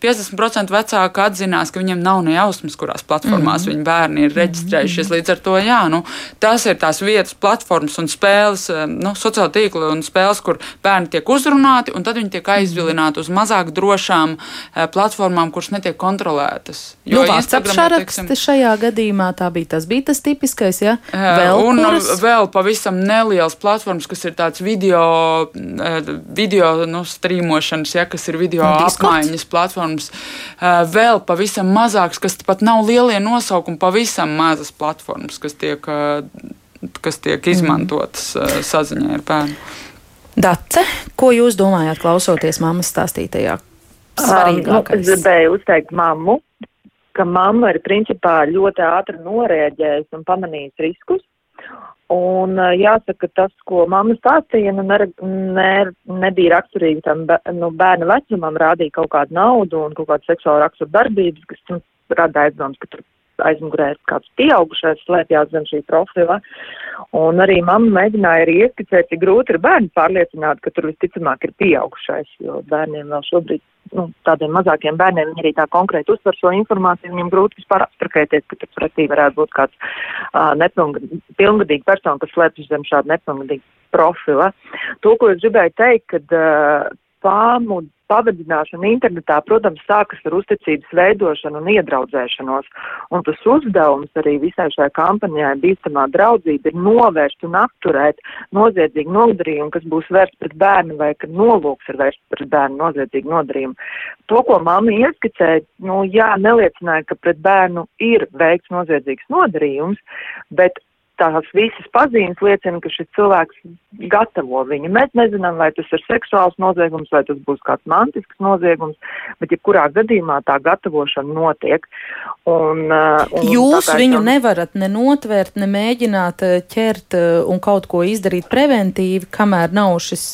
50% vecāku atzinās, ka viņiem nav ne jausmas, kurās platformās mm -hmm. viņu bērni ir reģistrējušies. Mm -hmm. Līdz ar to, jā, nu, tas ir tās vietas, platformas un spēles, nu, sociālo tīklu un spēles, kur bērni tiek uzrunāti, un tad viņi tiek aizvilināti uz mazāk drošām eh, platformām, kuras netiek kontrolētas.
Jo nu, saraksti teiksim, šajā gadījumā tā bija tas, bija tas tipiskais, ja?
Eh, vēl un kuras? vēl pavisam neliels platformas, kas ir tāds video, eh, video nu, strīmošanas, ja, kas ir video no, apmaiņas platformas. Vēl pavisam mazāks, kas pat nav lielie nosaukumi, pavisam mazas platformas, kas tiek kas tiek izmantotas mm. saziņai ar bērnu.
Dace, ko jūs domājat, klausoties mammas stāstītajā?
Svarīgākais. Um, nu, es gribēju uzteikt mammu, ka mamma ir principā ļoti ātri noreaģējusi un pamanījusi riskus. Un jāsaka, tas, ko mamma stāstīja, nu, ne, ne, nebija raksturīgi tam nu, bērna vecumam, rādīja kaut kādu naudu un kaut kādu seksuālu raksturu darbības, kas nu, rada aizdomas, ka tur aizmugurē kāds pieaugušais slēpjās zem šī profila. Un arī mamma mēģināja arī ieskicēt, cik grūti ir bērni pārliecināt, ka tur visticamāk ir pieaugušais, jo bērniem vēl šobrīd, nu, tādiem mazākiem bērniem, viņi arī tā konkrēti uztver šo informāciju, viņiem grūti vispār abstrakēties, ka tur pretī varētu būt kāds uh, nepilngadīga persona, kas slēpjas zem šāda nepilngadīga profila. To, ko es gribēju teikt, kad uh, fāmu pavadināšana internetā, protams, sākas ar uzticības veidošanu un iedraudzēšanos. Un tas uzdevums arī visai šai kampaņai bīstamā draudzība ir novērst un apturēt noziedzīgu nodarījumu, kas būs vērsts pret bērnu vai ka nolūks ir vērsts pret bērnu noziedzīgu nodarījumu. To, ko mamma ieskicēja, nu jā, neliecināja, ka pret bērnu ir veikts noziedzīgs nodarījums, bet tās visas pazīmes liecina, ka šis cilvēks gatavo viņu. Mēs nezinām, vai tas ir seksuāls noziegums, vai tas būs kāds mantisks noziegums, bet jebkurā gadījumā tā gatavošana notiek. Un, uh, un
Jūs viņu tam... nevarat ne notvērt, ne mēģināt uh, ķert uh, un kaut ko izdarīt preventīvi, kamēr nav šis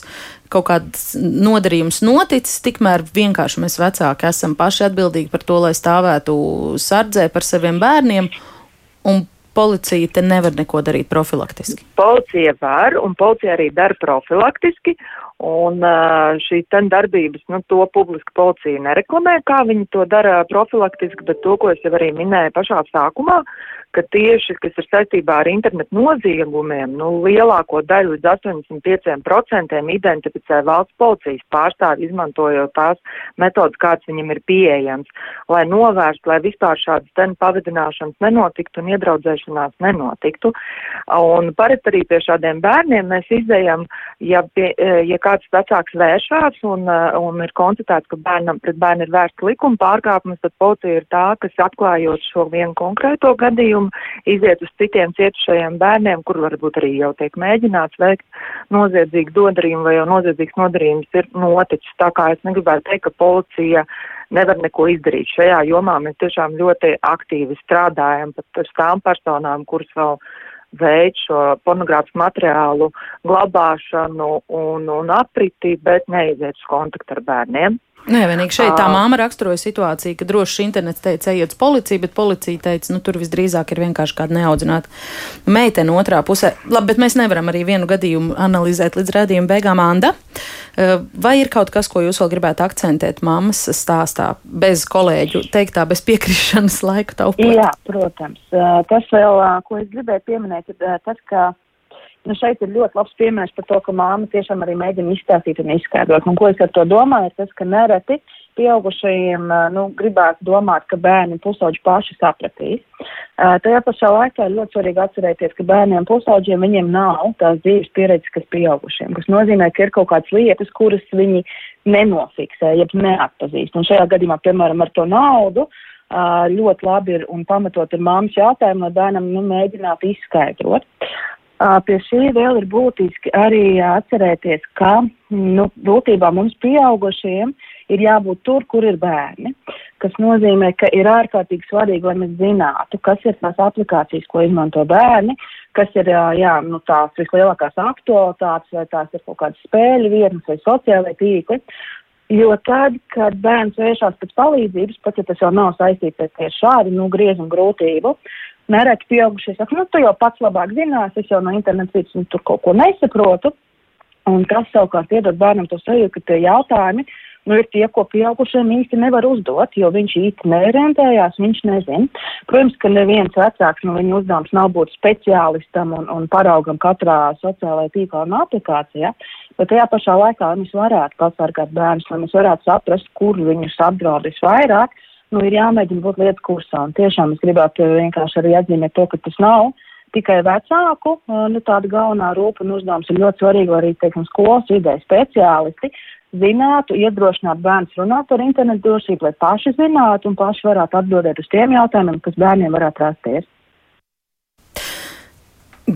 kaut kāds nodarījums noticis, tikmēr vienkārši mēs vecāki esam paši atbildīgi par to, lai stāvētu sardzē par saviem bērniem. Un policija te nevar neko darīt profilaktiski?
Policija var, un policija arī dara profilaktiski. Un šī darbības, nu, to publiski policija nereklamē, kā viņi to dara profilaktiski, bet to, ko es jau arī minēju pašā sākumā, ka tieši, kas ir saistībā ar internetu noziegumiem, nu, lielāko daļu līdz 85% identificē valsts policijas pārstāvi, izmantojot tās metodas, kāds viņam ir pieejams, lai novērstu, lai vispār šādas ten pavadināšanas nenotiktu un iedraudzēšanās nenotiktu. Un parit arī pie šādiem bērniem mēs izējam, ja, pie, ja kāds vecāks vēršās un, un ir konstatēts, ka bērnam pret bērnu ir vērsts likuma pārkāpums, tad policija ir tā, kas atklājot šo vienu konkrēto gadījumu, gadījumu, iziet uz citiem cietušajiem bērniem, kur varbūt arī jau tiek mēģināts veikt noziedzīgu nodarījumu vai jau noziedzīgs nodarījums ir noticis. Tā kā es negribētu teikt, ka policija nevar neko izdarīt. Šajā jomā mēs tiešām ļoti aktīvi strādājam pat ar tām personām, kuras vēl veids šo pornogrāfisku materiālu glabāšanu un, un apriti, bet neiziet uz kontaktu ar bērniem.
Nē, vienīgi šeit tā māma raksturoja situāciju, ka droši internets teica, ejiet uz policiju, bet policija teica, nu tur visdrīzāk ir vienkārši kāda neaudzināta meitene otrā pusē. Labi, bet mēs nevaram arī vienu gadījumu analizēt līdz rādījuma beigām, Anda. Vai ir kaut kas, ko jūs vēl gribētu akcentēt mammas stāstā, bez kolēģu teiktā, bez piekrišanas laika taupot?
Jā, protams. Tas vēl, ko es gribēju pieminēt, ir tas, ka Nu, šeit ir ļoti labs piemērs par to, ka māma tiešām arī mēģina izstāstīt un izskaidrot. Un ko es ar to domāju, ir tas, ka nereti pieaugušajiem nu, gribētu domāt, ka bērni pusauģi paši sapratīs. Uh, tajā pašā laikā ir ļoti svarīgi atcerēties, ka bērniem pusauģiem viņiem nav tās dzīves pieredzes, kas pieaugušiem, kas nozīmē, ka ir kaut kādas lietas, kuras viņi nenofiksē, jeb neatpazīst. Un šajā gadījumā, piemēram, ar to naudu, ļoti labi ir un pamatot ar māmas jautājumu no bērnam nu, mēģināt izskaidrot. Pie šī vēl ir būtiski arī atcerēties, ka nu, būtībā mums pieaugušiem ir jābūt tur, kur ir bērni, kas nozīmē, ka ir ārkārtīgi svarīgi, lai mēs zinātu, kas ir tās aplikācijas, ko izmanto bērni, kas ir jā, nu, tās vislielākās aktualitātes, vai tās ir kaut kādas spēļu vietnes vai sociālai tīkli. Jo tad, kad bērns vēršas pēc palīdzības, pat ja tas jau nav saistīts ar tieši šādu nu, griezumu grūtību, nereti pieaugušie saka, nu, tu jau pats labāk zinās, es jau no interneta vidas nu, tur kaut ko nesaprotu. Un tas savukārt iedod bērnam to sajūtu, ka tie jautājumi nu, ir tie, ko pieaugušiem īsti nevar uzdot, jo viņš īsti neorientējās, viņš nezina. Protams, ka neviens vecāks no nu, viņa uzdevums nav būt speciālistam un, un paraugam katrā sociālajā tīklā un aplikācijā, bet tajā pašā laikā, lai mēs varētu pasargāt bērnus, lai mēs varētu saprast, kur viņus apdraud visvairāk, nu, ir jāmēģina būt lietas kursā. Un tiešām es gribētu vienkārši arī atzīmēt to, ka tas nav tikai vecāku, nu, tāda galvenā rūpa un uzdevums ir ļoti svarīgi, arī, teiksim, skolas vidē speciālisti zinātu, iedrošināt bērnus runāt par internetu drošību, lai paši zinātu un paši varētu atbildēt uz tiem jautājumiem, kas bērniem varētu rasties.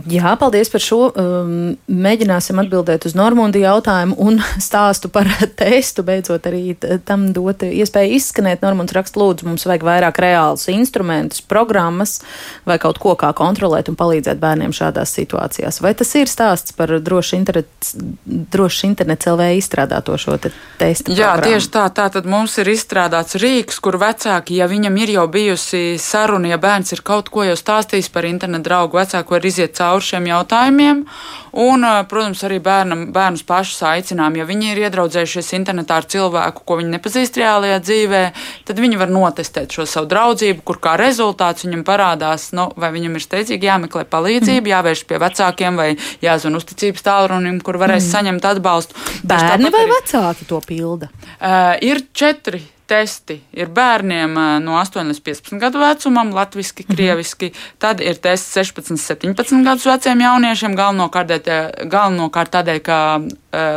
Jā, paldies par šo. Um, mēģināsim atbildēt uz Normundu jautājumu un [LAUGHS] stāstu par [LAUGHS] testu. Beidzot, arī tam dot iespēju izskanēt. Normunds raksta, lūdzu, mums vajag vairāk reālus instrumentus, programmas vai kaut ko, kā kontrolēt un palīdzēt bērniem šādās situācijās. Vai tas ir stāsts par drošu internetu, drošu internetu LV izstrādāto šo te testu?
Jā,
programmu?
tieši tā. Tātad mums ir izstrādāts rīks, kur vecāki, ja viņam ir jau bijusi saruna, ja bērns ir kaut ko jau stāstījis par internetu draugu, vecāku var iziet cauri šiem jautājumiem. Un, protams, arī bērnam, bērnus pašus aicinām, ja viņi ir iedraudzējušies internetā ar cilvēku, ko viņi nepazīst reālajā dzīvē, tad viņi var notestēt šo savu draudzību, kur kā rezultāts viņam parādās, nu, vai viņam ir steidzīgi jāmeklē palīdzība, mm. jāvērš pie vecākiem vai jāzvan uzticības tālrunim, kur varēs mm. saņemt atbalstu.
Bērni vai arī, vecāki to pilda?
Uh, ir četri testi ir bērniem no 8 līdz 15 gadu vecumam, latviešu, mhm. krieviski. Tad ir tests 16, 17 gadus veciem jauniešiem, galvenokārt, galvenokārt tādēļ, ka uh,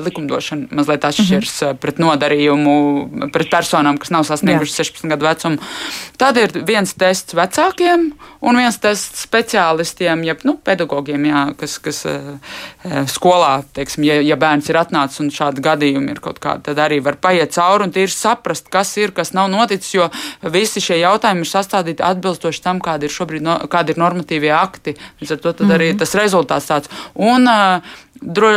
likumdošana mazliet atšķiras mm -hmm. pret nodarījumu, pret personām, kas nav sasniegušas 16 gadu vecumu. Tad ir viens tests vecākiem un viens tests speciālistiem, jeb nu, pedagogiem, jā, kas, kas skolā, teiksim, ja, ja bērns ir atnācis un šādi gadījumi ir kaut kādi, tad arī var paiet cauri un tīri saprast, kas ir ir, kas nav noticis, jo visi šie jautājumi ir sastādīti atbilstoši tam, kādi ir šobrīd no, kādi ir normatīvie akti. Līdz ar to mm -hmm. arī mhm. tas rezultāts tāds. Un, Dro,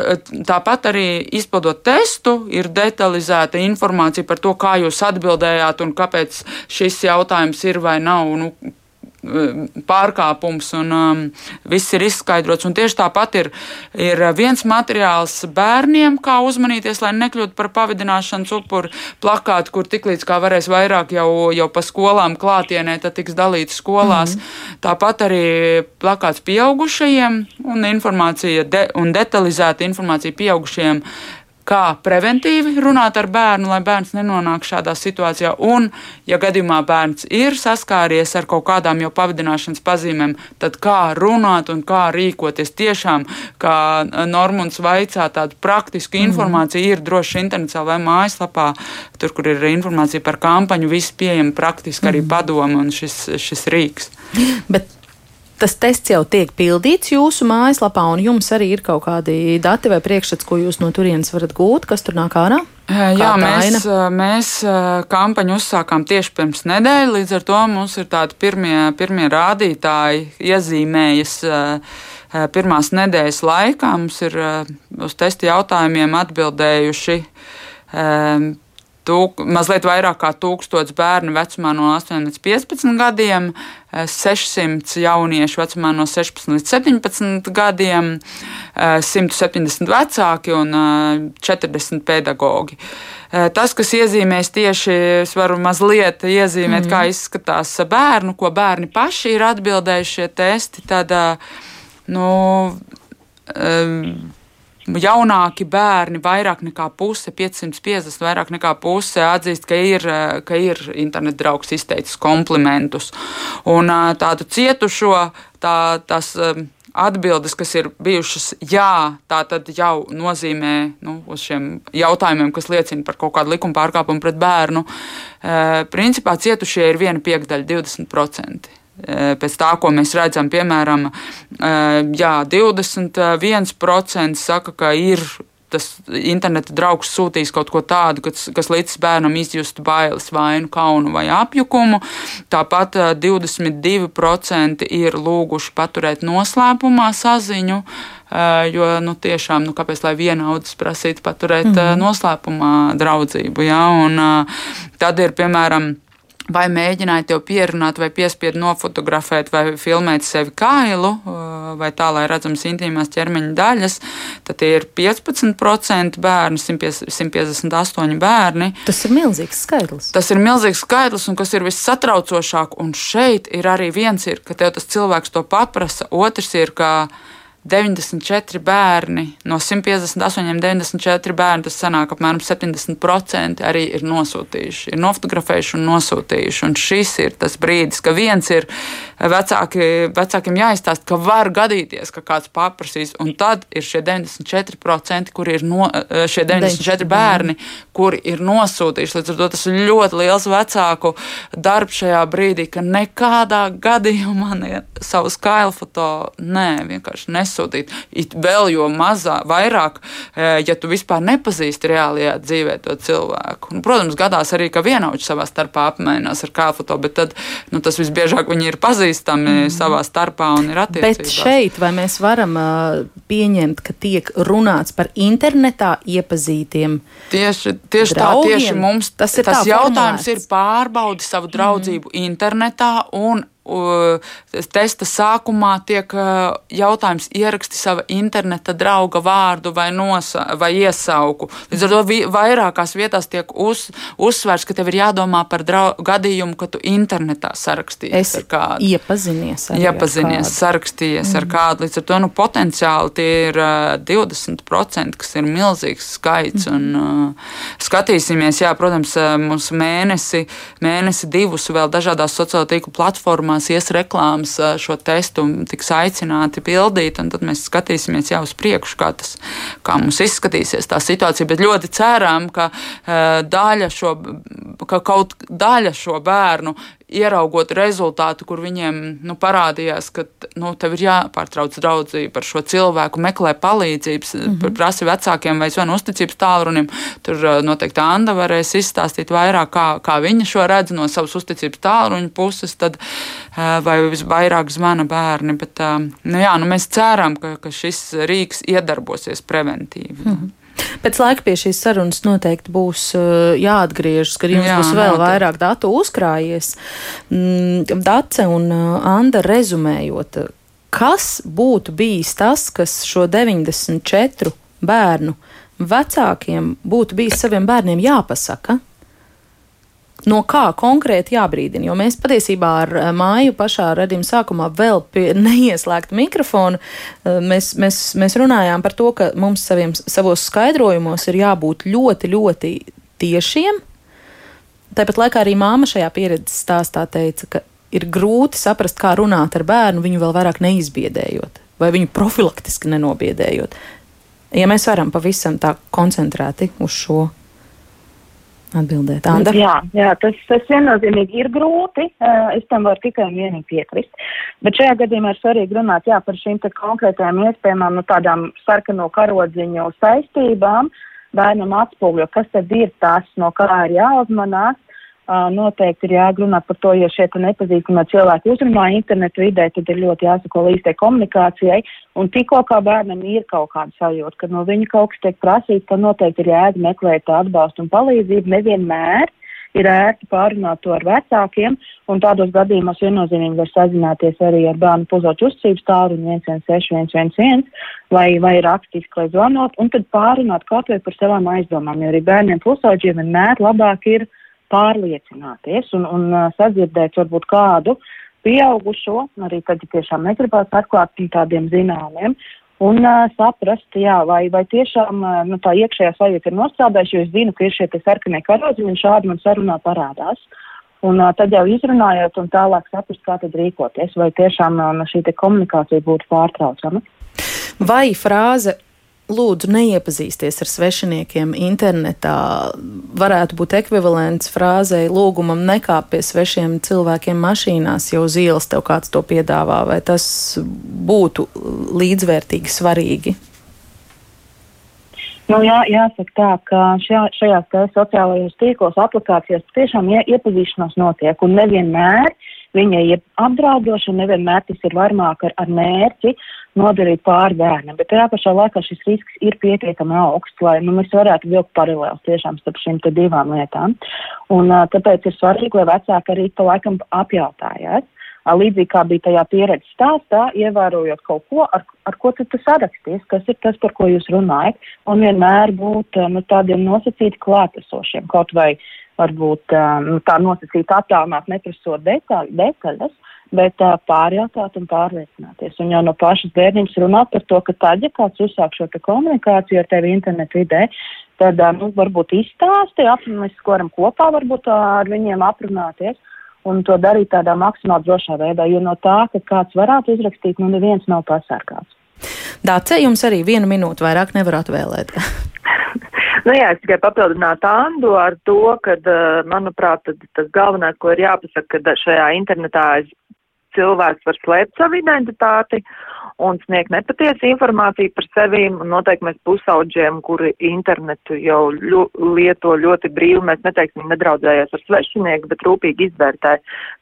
tāpat arī izpildot testu, ir detalizēta informācija par to, kā jūs atbildējāt un kāpēc šis jautājums ir vai nav. Nu, pārkāpums, un um, viss ir izskaidrots. Un tieši tāpat ir, ir viens materiāls bērniem, kā uzmanīties, lai nekļūtu par pavadināšanas upuri plakāti, kur tiklīdz kā varēs vairāk jau, jau pa skolām klātienē, tad tiks dalīts skolās. Mm -hmm. Tāpat arī plakāts pieaugušajiem un informācija de, un detalizēta informācija pieaugušajiem kā preventīvi runāt ar bērnu, lai bērns nenonāk šādā situācijā. Un, ja gadījumā bērns ir saskāries ar kaut kādām jau pavadināšanas pazīmēm, tad kā runāt un kā rīkoties. Tiešām, kā Normons vaicā tādu praktisku mm. informāciju, ir droši internetā vai mājaslapā, tur, kur ir informācija par kampaņu, viss pieejama praktiski arī mm. padomu un šis, šis rīks.
Bet tas tests jau tiek pildīts jūsu mājaslapā, un jums arī ir kaut kādi dati vai priekšstats, ko jūs no turienes varat gūt, kas tur nāk ārā?
Jā, mēs, mēs kampaņu uzsākām tieši pirms nedēļas, līdz ar to mums ir tādi pirmie, pirmie rādītāji iezīmējas pirmās nedēļas laikā. Mums ir uz testa jautājumiem atbildējuši tūk, mazliet vairāk kā 1000 bērnu vecumā no 8 līdz 15 gadiem, 600 eh, jauniešu vecumā no 16 līdz 17 gadiem, 170 eh, vecāki un 40 eh, pedagoģi. Tas, kas iezīmēs tieši, es varu mazliet iezīmēt, mm. kā izskatās bērnu, ko bērni paši ir atbildējuši šie testi, tad, nu, jaunāki bērni, vairāk nekā puse, 550, vairāk nekā puse atzīst, ka ir, ka ir interneta draugs izteicis komplimentus. Un tādu cietušo, tā, tas atbildes, kas ir bijušas jā, tā tad jau nozīmē nu, uz šiem jautājumiem, kas liecina par kaut kādu likuma pārkāpumu pret bērnu. Principā cietušie ir viena piekdaļa, 20%. Pēc tā, ko mēs redzam, piemēram, jā, 21% saka, ka ir tas interneta draugs sūtīs kaut ko tādu, kas, kas līdz bērnam izjustu bailes, vainu, kaunu vai apjukumu. Tāpat 22% eh, ir lūguši paturēt noslēpumā saziņu. Jo, nu, tiešām, nu, kāpēc lai vienaudzis prasītu paturēt mm -hmm. noslēpumā draudzību? Ja? Un, tad ir, piemēram, vai mēģināja tev pierunāt, vai piespiedu nofotografēt, vai filmēt sevi kailu, vai tā, lai redzams intīmās ķermeņa daļas, tad ir 15% bērni, 158 bērni.
Tas ir milzīgs skaitlis.
Tas ir milzīgs skaitlis, un kas ir vissatraucošāk, un šeit ir arī viens, ir, ka tev tas cilvēks to paprasa, otrs ir, ka 94 bērni, no 158, 94 bērni, tas sanāk apmēram 70% arī ir nosūtījuši, ir nofotografējuši un nosūtījuši. Un šis ir tas brīdis, ka viens ir vecāki, vecākiem jāizstāst, ka var gadīties, ka kāds paprasīs, un tad ir šie 94%, kur ir no, šie 94 bērni, kuri ir nosūtījuši. Līdz ar to tas ir ļoti liels vecāku darbs šajā brīdī, ka nekādā gadījumā ne, savu skailu foto nē, vienkārši nesūtīt. It vēl jo mazāk, vairāk, e, ja tu vispār nepazīsti reālajā dzīvē to cilvēku. Un, protams, gadās arī, ka vienauči savā starpā apmainās ar kāfoto, bet tad nu, tas visbiežāk viņi ir pazīstami mm. savā starpā un ir attiecīgi.
Bet šeit vai mēs varam uh, pieņemt, ka tiek runāts par internetā iepazītiem?
Tieši, tieši draugiem? tā, tieši mums tas, tas jautājums formulēts. ir pārbaudi savu draudzību mm. internetā un testa sākumā tiek jautājums ieraksti sava interneta drauga vārdu vai, nosa, vai iesauku. Līdz ar to vairākās vietās tiek uz, uzsvērts, ka tev ir jādomā par drau, gadījumu, ka tu internetā sarakstījies
ar kādu. Iepazinies
ar, iepazinies, ar kādu. sarakstījies mm. ar kādu. Līdz ar to nu, potenciāli tie ir uh, 20%, kas ir milzīgs skaits. Mm. Un, uh, skatīsimies, jā, protams, mums mēnesi, mēnesi divus vēl dažādās sociālo tīklu platformās ies reklāmas šo testu tiks aicināti pildīt, un tad mēs skatīsimies jau uz priekšu, kā tas, kā mums izskatīsies tā situācija, bet ļoti ceram, ka daļa šo, ka kaut daļa šo bērnu ieraugot rezultātu, kur viņiem nu, parādījās, ka nu, tev ir jāpārtrauc draudzība par šo cilvēku, meklē palīdzības, mm -hmm. prasa vecākiem vai zvanu uzticības tālrunim. Tur noteikti Anna varēs izstāstīt vairāk, kā, kā viņa šo redz no savas uzticības tālruņa puses, tad, vai vairāk zvana bērni. Bet, nu, jā, nu, mēs ceram, ka, ka šis rīks iedarbosies preventīvi. Mm -hmm.
Pēc laika pie šīs sarunas noteikti būs uh, jāatgriežas, kad jums Jā, būs vēl noteikti. vairāk datu uzkrājies. Mm, Dace un uh, Anda rezumējot, kas būtu bijis tas, kas šo 94 bērnu vecākiem būtu bijis saviem bērniem jāpasaka? No kā konkrēti jābrīdina. Jo mēs patiesībā ar eh, māju pašā redzījuma sākumā vēl pie [LAUGHS] neieslēgta mikrofona. Eh, mēs, mēs, mēs runājām par to, ka mums saviem, savos skaidrojumos ir jābūt ļoti, ļoti tiešiem. Tāpat laikā arī māma šajā pieredzes stāstā teica, ka ir grūti saprast, kā runāt ar bērnu, viņu vēl vairāk neizbiedējot vai viņu profilaktiski nenobiedējot. Ja mēs varam pavisam tā koncentrēti uz šo atbildēt. Anda?
Jā, jā tas, tas viennozīmīgi ir grūti. Es tam varu tikai un vienīgi piekrist. Bet šajā gadījumā ir svarīgi runāt jā, par šīm konkrētajām iespējamām nu, tādām sarkano karodziņu saistībām. Bērnam atspūgļo, kas tad ir tas, no kā ir jāuzmanās noteikti ir jāgrunā par to, ja šie nepazīstamie cilvēki uzrunā internetu vidē, tad ir ļoti jāsako līdztai komunikācijai. Un tikko kā bērnam ir kaut kāda sajūta, ka no viņa kaut kas tiek prasīts, tad noteikti ir jēga meklēt atbalstu un palīdzību. Nevienmēr ir ērti pārunāt to ar vecākiem, un tādos gadījumos viennozīmīgi var sazināties arī ar bērnu pusošu uzcības tālruni 116, 111, vai, vai rakstiski, lai zvanot, un tad pārunāt kaut vai par savām aizdomām, jo arī bērniem pusošiem vienmēr labāk ir pārliecināties un, un sadzirdēt varbūt kādu pieaugušo, arī tad, ja tiešām negribās atklāt tādiem zināmiem, un uh, saprast, jā, vai, vai tiešām uh, nu, tā iekšējā sajūta ir nostrādājusi, jo es zinu, ka ir šie sarkanie karodziņi un šādi man sarunā parādās. Un uh, tad jau izrunājot un tālāk saprast, kā tad rīkoties, vai tiešām uh, šī komunikācija būtu pārtraucama.
Vai frāze lūdzu neiepazīsties ar svešiniekiem internetā, varētu būt ekvivalents frāzei lūgumam nekāp pie svešiem cilvēkiem mašīnās, ja uz ielas tev kāds to piedāvā, vai tas būtu līdzvērtīgi svarīgi?
Nu, jā, jāsaka tā, ka šajā, šajās sociālajos tīklos, aplikācijās tiešām ie, iepazīšanās notiek un nevienmēr viņa ir apdraudoša un nevienmēr tas ir varmāk ar, ar mērķi nodarīt pāri bērnam, bet tajā pašā laikā šis risks ir pietiekami augsts, lai nu, mēs varētu vilkt paralēlus tiešām starp šīm divām lietām. Un, tāpēc ir svarīgi, lai vecāki arī pa laikam apjautājās. Līdzīgi kā bija tajā pieredzes stāstā, ievērojot kaut ko, ar, ar ko tu saraksties, kas ir tas, par ko jūs runājat, un vienmēr būt nu, tādiem nosacīti klātesošiem, kaut vai varbūt nu, tā nosacīt attālināt, neprasot detaļ, detaļas, bet uh, pārjautāt un pārliecināties. Un jau no pašas bērniņas runāt par to, ka tad, ja kāds uzsāk šo komunikāciju ar tevi internetu vidē, tad uh, nu, varbūt izstāsti, mēs varam kopā varbūt uh, ar viņiem aprunāties. Un to darīt tādā maksimāli drošā veidā, jo no tā, ka kāds varētu izrakstīt, nu neviens nav pasargāts.
Dāce, jums arī vienu minūtu vairāk nevar atvēlēt. [LAUGHS]
Nu, jā, es tikai papildinātu Andu ar to, ka, manuprāt, tas galvenais, ko ir jāpasaka, ka šajā internetā cilvēks var slēpt savu identitāti un sniegt nepatiesu informāciju par sevi. Noteikti mēs pusauģiem, kuri internetu jau ļo, lieto ļoti brīvi, mēs neteiksim, nedraudzējās ar svešinieku, bet rūpīgi izvērtē,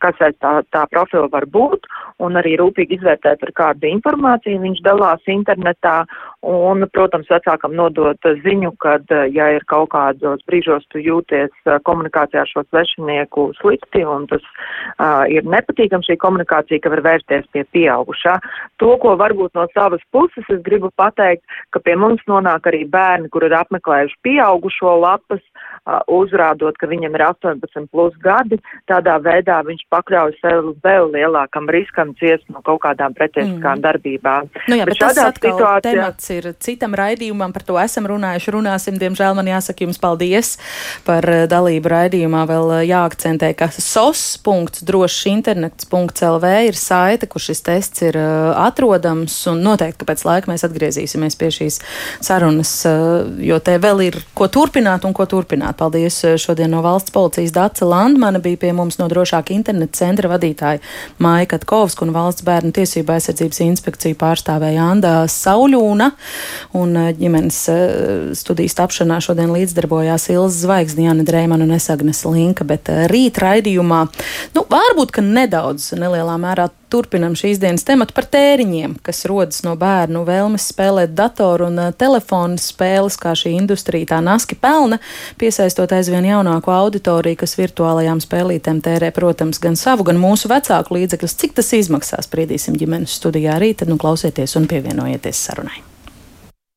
kas aiz tā, tā profila var būt, un arī rūpīgi izvērtē, par kādu informāciju viņš dalās internetā, Un, protams, vecākam nodot ziņu, ka, ja ir kaut kādos brīžos tu jūties komunikācijā ar šo svešinieku slikti un tas uh, ir nepatīkam šī komunikācija, ka var vērsties pie pieaugušā. To, ko varbūt no savas puses es gribu pateikt, ka pie mums nonāk arī bērni, kur ir apmeklējuši pieaugušo lapas, uh, uzrādot, ka viņam ir 18 plus gadi. Tādā veidā viņš pakļauj sev vēl lielākam riskam ciest no kaut kādām pretējiskām mm. darbībām.
Nu jā, bet, bet atkal situācijā... temats ir citam raidījumam, par to esam runājuši, runāsim. Diemžēl man jāsaka jums paldies par eh, dalību raidījumā. Vēl eh, jāakcentē, ka sos.drošinternets.lv ir saite, kur šis tests ir eh, atrodams, un noteikti, ka pēc laika mēs atgriezīsimies pie šīs sarunas, jo te vēl ir ko turpināt un ko turpināt. Paldies šodien no valsts policijas Dace Landmana bija pie mums no drošāka interneta centra vadītāja Maija Katkovska un valsts bērnu tiesību aizsardzības inspekciju pārstāvēja Andā Sauļūna un eh, ģimenes eh, studijas tapšanā šodien līdzdarbojās Ilza Zvaigzne, Jāna Dreimana un Esagnes Linka, bet eh, rīt raidījumā, nu, varbūt, ka nedaudz nelielā mērā turpinam šīs dienas tematu par tēriņiem, kas rodas no bērnu vēlmes spēlēt datoru un telefonu spēles, kā šī industrija tā naski pelna, piesaistot aizvien jaunāku auditoriju, kas virtuālajām spēlītēm tērē, protams, gan savu, gan mūsu vecāku līdzekļus. Cik tas izmaksās, spriedīsim ģimenes studijā rīt, tad nu klausieties un pievienojieties sarunai.